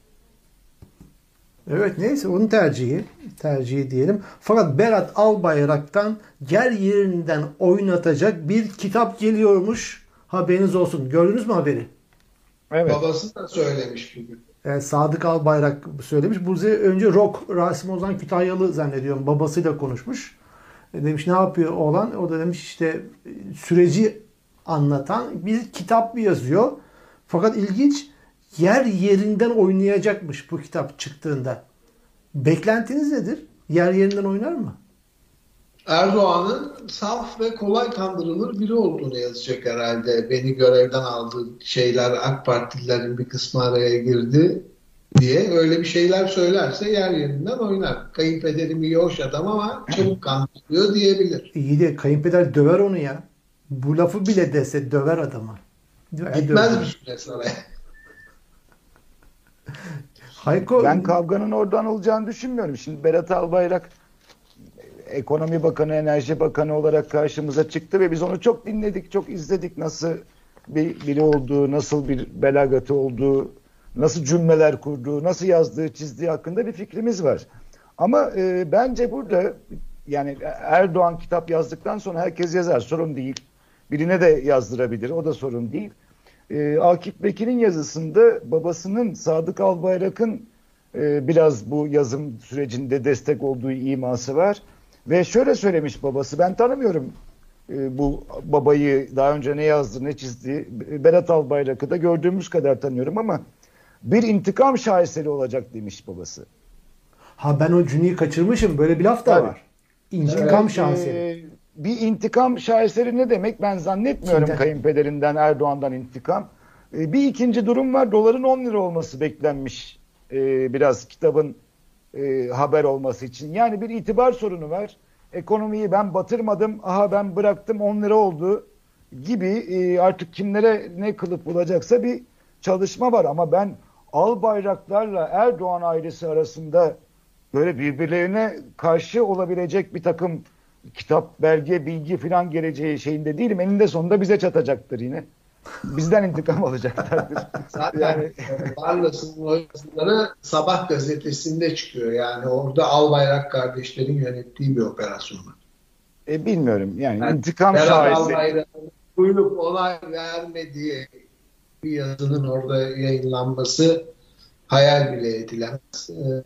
Speaker 1: Evet neyse onun tercihi. Tercihi diyelim. Fakat Berat Albayrak'tan yer yerinden oynatacak bir kitap geliyormuş. Haberiniz olsun. Gördünüz mü haberi?
Speaker 3: Evet.
Speaker 2: Babası da söylemiş bugün.
Speaker 1: Ee, Sadık Albayrak söylemiş. Bu önce Rock Rasim Ozan Kütahyalı zannediyorum. Babasıyla konuşmuş. E, demiş ne yapıyor oğlan? O da demiş işte e, süreci anlatan bir kitap yazıyor. Fakat ilginç yer yerinden oynayacakmış bu kitap çıktığında. Beklentiniz nedir? Yer yerinden oynar mı?
Speaker 2: Erdoğan'ın saf ve kolay kandırılır biri olduğunu yazacak herhalde. Beni görevden aldı şeyler AK Partililerin bir kısmı araya girdi diye öyle bir şeyler söylerse yer yerinden oynar. Kayınpederim iyi hoş adam ama çabuk kandırılıyor diyebilir.
Speaker 1: İyi de kayınpeder döver onu ya. Bu lafı bile dese döver adamı. Döver,
Speaker 2: Gitmez
Speaker 1: döver.
Speaker 2: bir süre sonra.
Speaker 1: Hayko
Speaker 3: Ben kavganın oradan olacağını düşünmüyorum. Şimdi Berat Albayrak Ekonomi Bakanı, Enerji Bakanı olarak karşımıza çıktı ve biz onu çok dinledik, çok izledik. Nasıl bir biri olduğu, nasıl bir belagatı olduğu, nasıl cümleler kurduğu, nasıl yazdığı, çizdiği hakkında bir fikrimiz var. Ama e, bence burada yani Erdoğan kitap yazdıktan sonra herkes yazar, sorun değil. Birine de yazdırabilir, o da sorun değil. E, Akif Bekir'in yazısında babasının Sadık Albayrak'ın e, biraz bu yazım sürecinde destek olduğu iması var. Ve şöyle söylemiş babası, ben tanımıyorum e, bu babayı daha önce ne yazdı ne çizdi. Berat Albayrak'ı da gördüğümüz kadar tanıyorum ama bir intikam şaheseri olacak demiş babası.
Speaker 1: ha ben o cümleyi kaçırmışım. Böyle bir laf da
Speaker 3: Tabii.
Speaker 1: var. İntikam
Speaker 3: Evet,
Speaker 1: şaheseri.
Speaker 3: e, bir intikam şaheseri ne demek ben zannetmiyorum
Speaker 1: Kimden?
Speaker 3: kayınpederinden Erdoğan'dan intikam. E, bir ikinci durum var doların 10 lira olması beklenmiş e, biraz kitabın e, haber olması için. Yani bir itibar sorunu var. Ekonomiyi ben batırmadım aha ben bıraktım 10 lira oldu gibi e, artık kimlere ne kılıp bulacaksa bir çalışma var ama ben Albayraklarla Erdoğan ailesi arasında böyle birbirlerine karşı olabilecek bir takım kitap, belge, bilgi falan geleceği şeyinde değilim. Eninde sonunda bize çatacaktır yine. Bizden intikam alacaklardır.
Speaker 2: Zaten
Speaker 3: Yani-
Speaker 2: Barlas'ın o yazıları Sabah gazetesinde çıkıyor. Yani orada Albayrak kardeşlerin yönettiği bir operasyon. var.
Speaker 3: E, bilmiyorum yani
Speaker 2: Yani
Speaker 3: intikam şahesi.
Speaker 2: Albayrak'ın buyurup onay vermediği bir yazının orada yayınlanması hayal bile edilemez. Ee,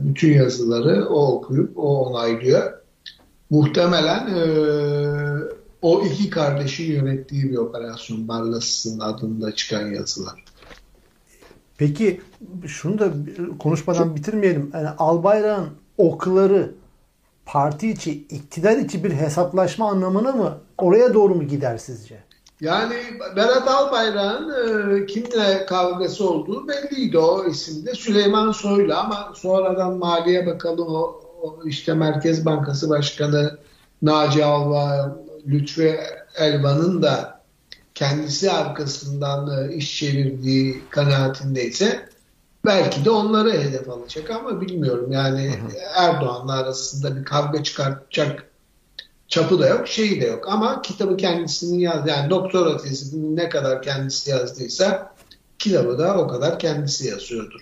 Speaker 2: bütün yazıları o okuyup o onaylıyor. Muhtemelen e, o iki kardeşin yönettiği bir operasyon Barlas'ın adında çıkan yazılar.
Speaker 1: Peki şunu da konuşmadan bitirmeyelim. Yani Albayrak'ın okları parti içi, iktidar içi bir hesaplaşma anlamına mı oraya doğru mu gider sizce?
Speaker 2: Yani Berat Albayrak'ın e, kimle kavgası olduğu belliydi o isimde. Süleyman Soylu ama sonradan Maliye Bakanı o, o işte Merkez Bankası Başkanı Naci Alva, Lütfü Elvan'ın da kendisi arkasından e, iş çevirdiği kanaatindeyse belki de onları hedef alacak ama bilmiyorum. Yani Erdoğan'la arasında bir kavga çıkartacak çapı da yok, şeyi de yok. Ama kitabı kendisinin yaz, yani doktora tezini ne kadar kendisi yazdıysa kitabı da o kadar kendisi yazıyordur.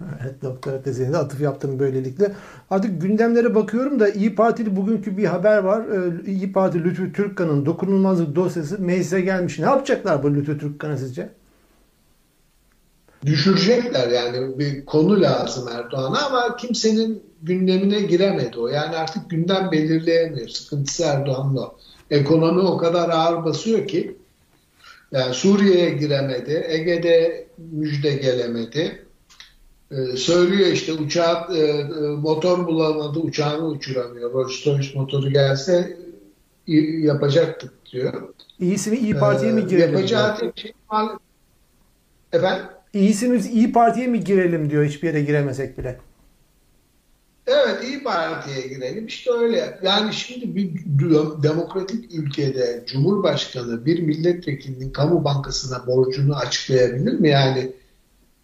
Speaker 1: evet, doktora tezine de atıf yaptım böylelikle. Artık gündemlere bakıyorum da İyi Partili bugünkü bir haber var. Ee, İyi Parti Lütfü Türkkan'ın dokunulmazlık dosyası meclise gelmiş. Ne yapacaklar bu Lütfü Türkkan'a sizce?
Speaker 2: Düşürecekler yani bir konu lazım Erdoğan'a ama kimsenin gündemine giremedi o. Yani artık gündem belirleyemiyor. Sıkıntısı Erdoğan'la. Ekonomi o kadar ağır basıyor ki yani Suriye'ye giremedi. Ege'de müjde gelemedi. Ee, söylüyor işte uçağı e, motor bulamadı uçağını uçuramıyor. Rolls Royce motoru gelse yapacaktık diyor.
Speaker 1: İyisi mi İyi Parti'ye mi girelim?
Speaker 2: Yapacağı tek şey Efendim?
Speaker 1: İyisi mi İyi Parti'ye mi girelim diyor hiçbir yere giremesek bile.
Speaker 2: Evet İyi Parti'ye girelim. İşte öyle. Yani şimdi bir demokratik ülkede Cumhurbaşkanı bir milletvekilinin kamu bankasına borcunu açıklayabilir mi? Yani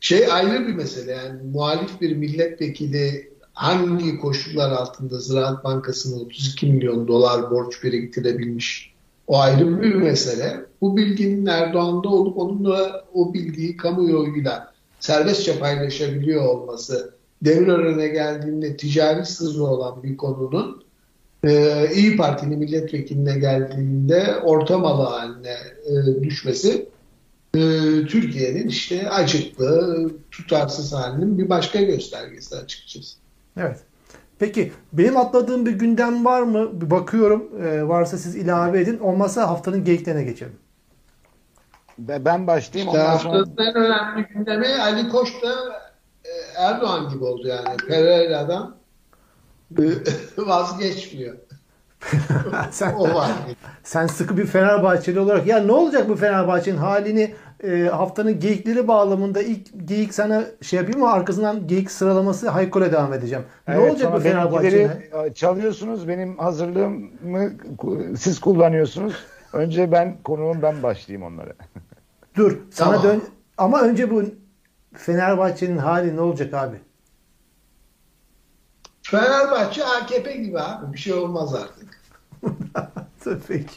Speaker 2: şey ayrı bir mesele. Yani muhalif bir milletvekili hangi koşullar altında Ziraat Bankası'na 32 milyon dolar borç biriktirebilmiş? O ayrı bir mesele. Bu bilginin Erdoğan'da olup onunla o bilgiyi kamuoyuyla serbestçe paylaşabiliyor olması devre geldiğinde ticari sırrı olan bir konunun e, İyi Parti'nin milletvekiline geldiğinde orta malı haline e, düşmesi e, Türkiye'nin işte acıklı, tutarsız halinin bir başka göstergesi açıkçası.
Speaker 1: Evet. Peki benim atladığım bir gündem var mı? Bir bakıyorum. E, varsa siz ilave edin. Olmazsa haftanın geyiklerine geçelim.
Speaker 3: Ben başlayayım.
Speaker 2: İşte haftanın sonra... en önemli gündemi Ali Koç da e, Erdoğan gibi oldu yani. Pereira'dan e, vazgeçmiyor.
Speaker 1: sen, o var. Sen sıkı bir Fenerbahçeli olarak ya ne olacak bu Fenerbahçe'nin halini e, haftanın geyikleri bağlamında ilk geyik sana şey yapayım mı arkasından geyik sıralaması Haykol'e devam edeceğim. Ne evet, olacak bu Fenerbahçe'nin?
Speaker 3: Çalıyorsunuz benim hazırlığımı siz kullanıyorsunuz. Önce ben konuğum ben başlayayım onlara.
Speaker 1: Dur sana tamam. dön ama önce bu Fenerbahçe'nin hali ne olacak abi?
Speaker 2: Fenerbahçe AKP gibi abi. Bir şey olmaz artık.
Speaker 1: Peki.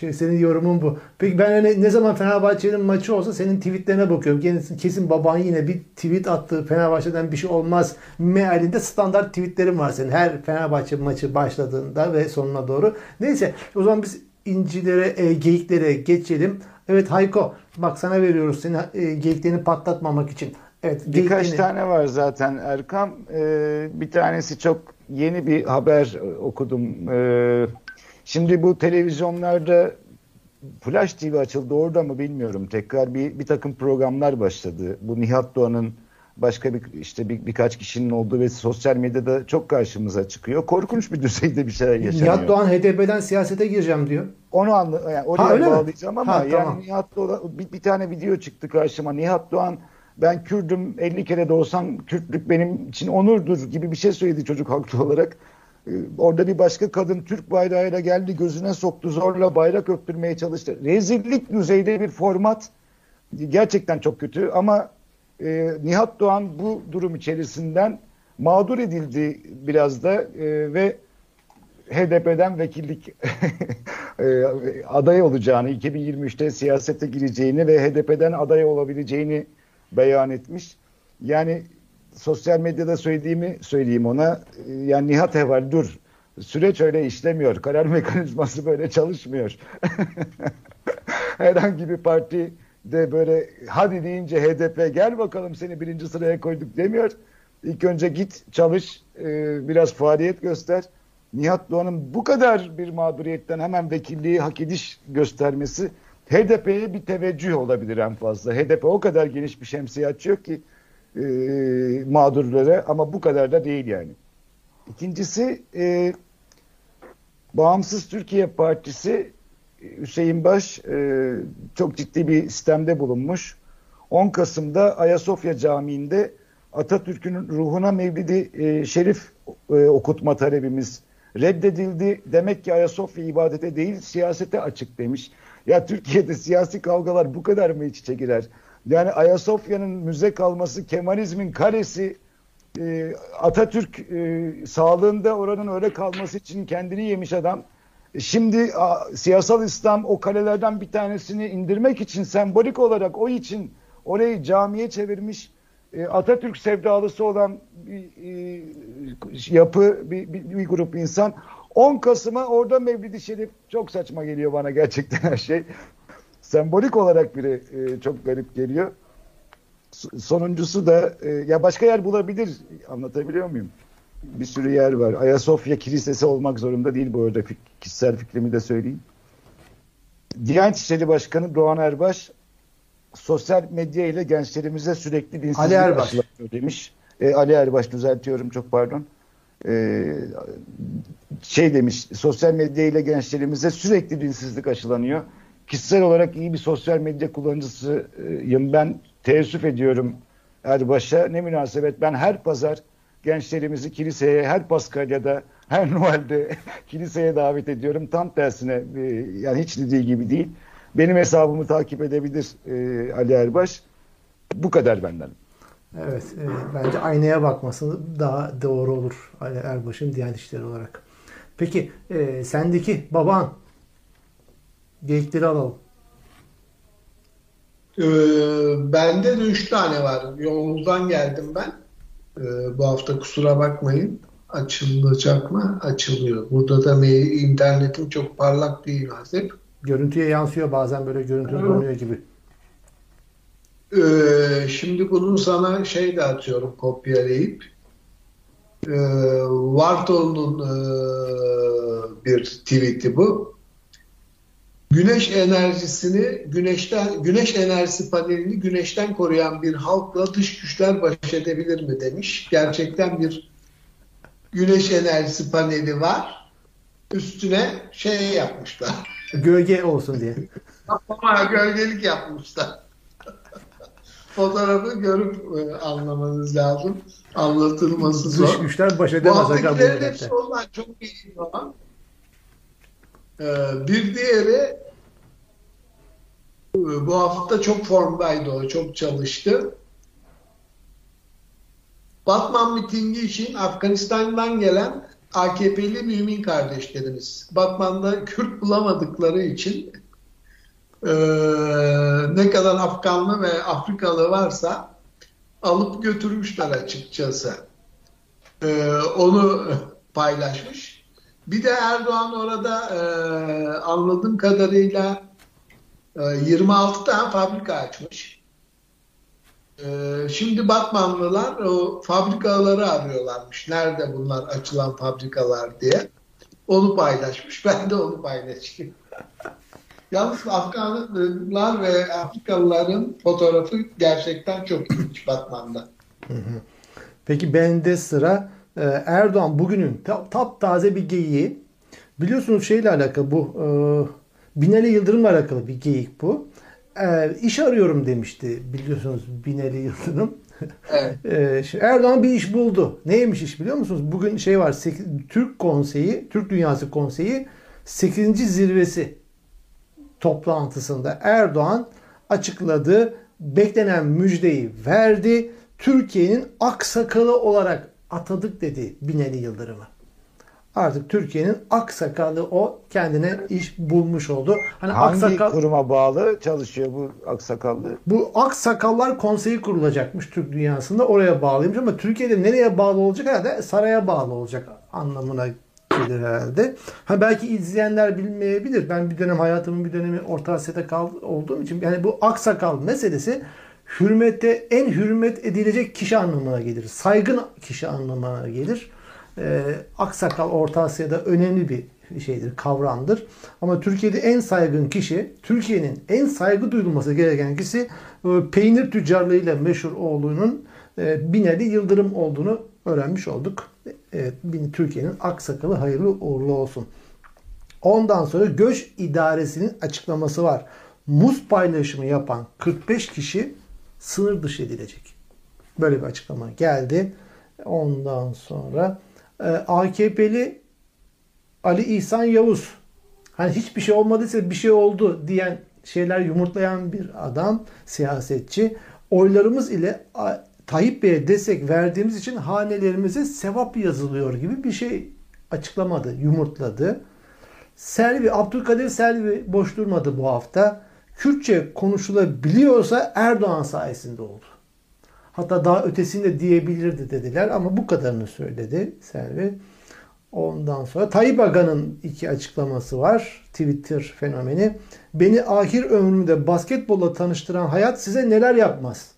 Speaker 1: Şey, senin yorumun bu. Peki ben öyle ne zaman Fenerbahçe'nin maçı olsa senin tweetlerine bakıyorum. Kesin, kesin baban yine bir tweet attı. Fenerbahçe'den bir şey olmaz mealinde standart tweetlerin var senin. Her Fenerbahçe maçı başladığında ve sonuna doğru. Neyse o zaman biz incilere, e, geyiklere geçelim. Evet Hayko bak sana veriyoruz seni e, geyiklerini patlatmamak için. Evet,
Speaker 3: Birkaç tane var zaten Erkam. Ee, bir tanesi çok yeni bir haber okudum. Ee, şimdi bu televizyonlarda Flash TV açıldı orada mı bilmiyorum. Tekrar bir, bir takım programlar başladı. Bu Nihat Doğan'ın başka bir işte bir, birkaç kişinin olduğu ve sosyal medyada çok karşımıza çıkıyor. Korkunç bir düzeyde bir şeyler yaşanıyor.
Speaker 1: Nihat Doğan HDP'den siyasete gireceğim diyor.
Speaker 3: Onu anla yani oraya ha, bağlayacağım mi? ama ha, yani tamam. Nihat Doğan bir, bir tane video çıktı karşıma. Nihat Doğan ben Kürdüm 50 kere de olsam Kürtlük benim için onurdur gibi bir şey söyledi çocuk haklı olarak. Ee, orada bir başka kadın Türk bayrağıyla geldi gözüne soktu zorla bayrak öptürmeye çalıştı. Rezillik düzeyde bir format gerçekten çok kötü ama e, Nihat Doğan bu durum içerisinden mağdur edildi biraz da e, ve HDP'den vekillik e, aday olacağını, 2023'te siyasete gireceğini ve HDP'den aday olabileceğini beyan etmiş. Yani sosyal medyada söylediğimi söyleyeyim ona. Yani Nihat Eval dur. Süreç öyle işlemiyor. Karar mekanizması böyle çalışmıyor. Herhangi bir parti de böyle hadi deyince HDP gel bakalım seni birinci sıraya koyduk demiyor. İlk önce git çalış e, biraz faaliyet göster. Nihat Doğan'ın bu kadar bir mağduriyetten hemen vekilliği hak ediş göstermesi HDP'ye bir teveccüh olabilir en fazla. HDP o kadar geniş bir şemsiye açıyor ki e, mağdurlara ama bu kadar da değil yani. İkincisi e, Bağımsız Türkiye Partisi Hüseyin Baş e, çok ciddi bir sistemde bulunmuş. 10 Kasım'da Ayasofya Camii'nde Atatürk'ün ruhuna mevlidi e, şerif e, okutma talebimiz reddedildi. Demek ki Ayasofya ibadete değil siyasete açık demiş. Ya Türkiye'de siyasi kavgalar bu kadar mı iç içe girer? Yani Ayasofya'nın müze kalması Kemalizmin karesi e, Atatürk e, sağlığında oranın öyle kalması için kendini yemiş adam. Şimdi a, siyasal İslam o kalelerden bir tanesini indirmek için sembolik olarak o için orayı camiye çevirmiş e, Atatürk sevdalısı olan bir e, yapı bir, bir, bir grup insan 10 Kasım'a orada Mevlid-i Şerif çok saçma geliyor bana gerçekten her şey. Sembolik olarak bile e, çok garip geliyor. Sonuncusu da e, ya başka yer bulabilir. Anlatabiliyor muyum? Bir sürü yer var. Ayasofya Kilisesi olmak zorunda değil bu arada. Kişisel fikrimi de söyleyeyim. Diyanet İşleri Başkanı Doğan Erbaş sosyal medya ile gençlerimize sürekli dinsizlik
Speaker 1: Erbaş.
Speaker 3: demiş. E, Ali Erbaş düzeltiyorum çok pardon. E, şey demiş sosyal medya ile gençlerimize sürekli dinsizlik aşılanıyor. Kişisel olarak iyi bir sosyal medya kullanıcısıyım ben teessüf ediyorum Erbaş'a. Ne münasebet ben her pazar gençlerimizi kiliseye her Paskalya'da her Noel'de kiliseye davet ediyorum. Tam tersine e, yani hiç dediği gibi değil. Benim hesabımı takip edebilir e, Ali Erbaş. Bu kadar benden.
Speaker 1: Evet. E, bence aynaya bakması daha doğru olur Ali Erbaş'ın Diyanet İşleri olarak. Peki e, sendeki baban geyikleri alalım.
Speaker 2: Ee, bende de üç tane var. Yolunuzdan geldim ben. Ee, bu hafta kusura bakmayın. Açılacak mı? Açılıyor. Burada da internetim çok parlak değil hep.
Speaker 1: Görüntüye yansıyor bazen böyle görüntü donuyor gibi.
Speaker 2: Ee, şimdi bunu sana şey de atıyorum kopyalayıp. Ee, Vartol'un e, bir tweet'i bu. Güneş enerjisini güneşten güneş enerjisi panelini güneşten koruyan bir halkla dış güçler baş edebilir mi demiş. Gerçekten bir güneş enerjisi paneli var. Üstüne şey yapmışlar.
Speaker 1: Gölge olsun diye.
Speaker 2: Ama gölgelik yapmışlar. Fotoğrafı görüp e, anlamanız lazım. Anlatılması zor.
Speaker 1: Dış güçler baş edemez.
Speaker 2: Bu haftakilerin hepsi onlar çok iyi olan. Bir diğeri bu hafta çok formdaydı o, çok çalıştı. Batman mitingi için Afganistan'dan gelen AKP'li mümin kardeşlerimiz. Batman'da Kürt bulamadıkları için e, ne kadar Afganlı ve Afrikalı varsa alıp götürmüşler açıkçası. E, onu paylaşmış. Bir de Erdoğan orada e, anladığım kadarıyla e, 26 tane fabrika açmış. E, şimdi Batmanlılar o fabrikaları arıyorlarmış. Nerede bunlar açılan fabrikalar diye. Onu paylaşmış. Ben de onu paylaşayım. Yalnız Afganlar ve Afrikalıların fotoğrafı gerçekten çok ilginç Batman'da.
Speaker 1: Peki bende sıra Erdoğan bugünün taptaze bir geyiği. Biliyorsunuz şeyle alakalı bu e, Binali Yıldırım'la alakalı bir geyik bu. E, iş arıyorum demişti biliyorsunuz Binali Yıldırım.
Speaker 2: Evet.
Speaker 1: e, Erdoğan bir iş buldu. Neymiş iş biliyor musunuz? Bugün şey var 8, Türk Konseyi, Türk Dünyası Konseyi 8. zirvesi toplantısında Erdoğan açıkladı. Beklenen müjdeyi verdi. Türkiye'nin aksakalı olarak atadık dedi Binali Yıldırım'ı. Artık Türkiye'nin aksakalı o kendine iş bulmuş oldu.
Speaker 3: Hani Hangi aksakal... kuruma bağlı çalışıyor bu aksakallı?
Speaker 1: Bu Aksakallar Konseyi kurulacakmış Türk dünyasında. Oraya bağlıymış ama Türkiye'de nereye bağlı olacak? Herhalde saraya bağlı olacak anlamına gelir herhalde. Ha belki izleyenler bilmeyebilir. Ben bir dönem hayatımın bir dönemi Orta Asya'da kal, olduğum için yani bu aksakal meselesi hürmete en hürmet edilecek kişi anlamına gelir. Saygın kişi anlamına gelir. Ee, aksakal Orta Asya'da önemli bir şeydir, kavramdır. Ama Türkiye'de en saygın kişi, Türkiye'nin en saygı duyulması gereken kişi e, peynir tüccarlığıyla meşhur oğlunun e, Binali Yıldırım olduğunu öğrenmiş olduk. Evet, Türkiye'nin aksakalı hayırlı uğurlu olsun. Ondan sonra göç idaresinin açıklaması var. Muz paylaşımı yapan 45 kişi sınır dışı edilecek. Böyle bir açıklama geldi. Ondan sonra e, AKP'li Ali İhsan Yavuz hani hiçbir şey olmadıysa bir şey oldu diyen şeyler yumurtlayan bir adam, siyasetçi. Oylarımız ile Tayyip Bey'e destek verdiğimiz için hanelerimize sevap yazılıyor gibi bir şey açıklamadı, yumurtladı. Selvi, Abdülkadir Selvi boş durmadı bu hafta. Kürtçe konuşulabiliyorsa Erdoğan sayesinde oldu. Hatta daha ötesini de diyebilirdi dediler ama bu kadarını söyledi Selvi. Ondan sonra Tayyip Aga'nın iki açıklaması var. Twitter fenomeni. Beni ahir ömrümde basketbolla tanıştıran hayat size neler yapmaz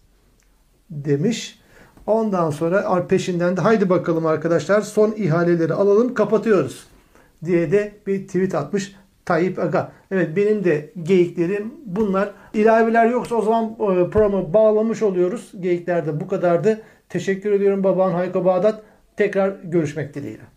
Speaker 1: demiş. Ondan sonra peşinden de haydi bakalım arkadaşlar son ihaleleri alalım kapatıyoruz diye de bir tweet atmış Tayyip Aga. Evet benim de geyiklerim bunlar. İlaveler yoksa o zaman e, programı bağlamış oluyoruz. Geyikler de bu kadardı. Teşekkür ediyorum baban Hayko Bağdat. Tekrar görüşmek dileğiyle.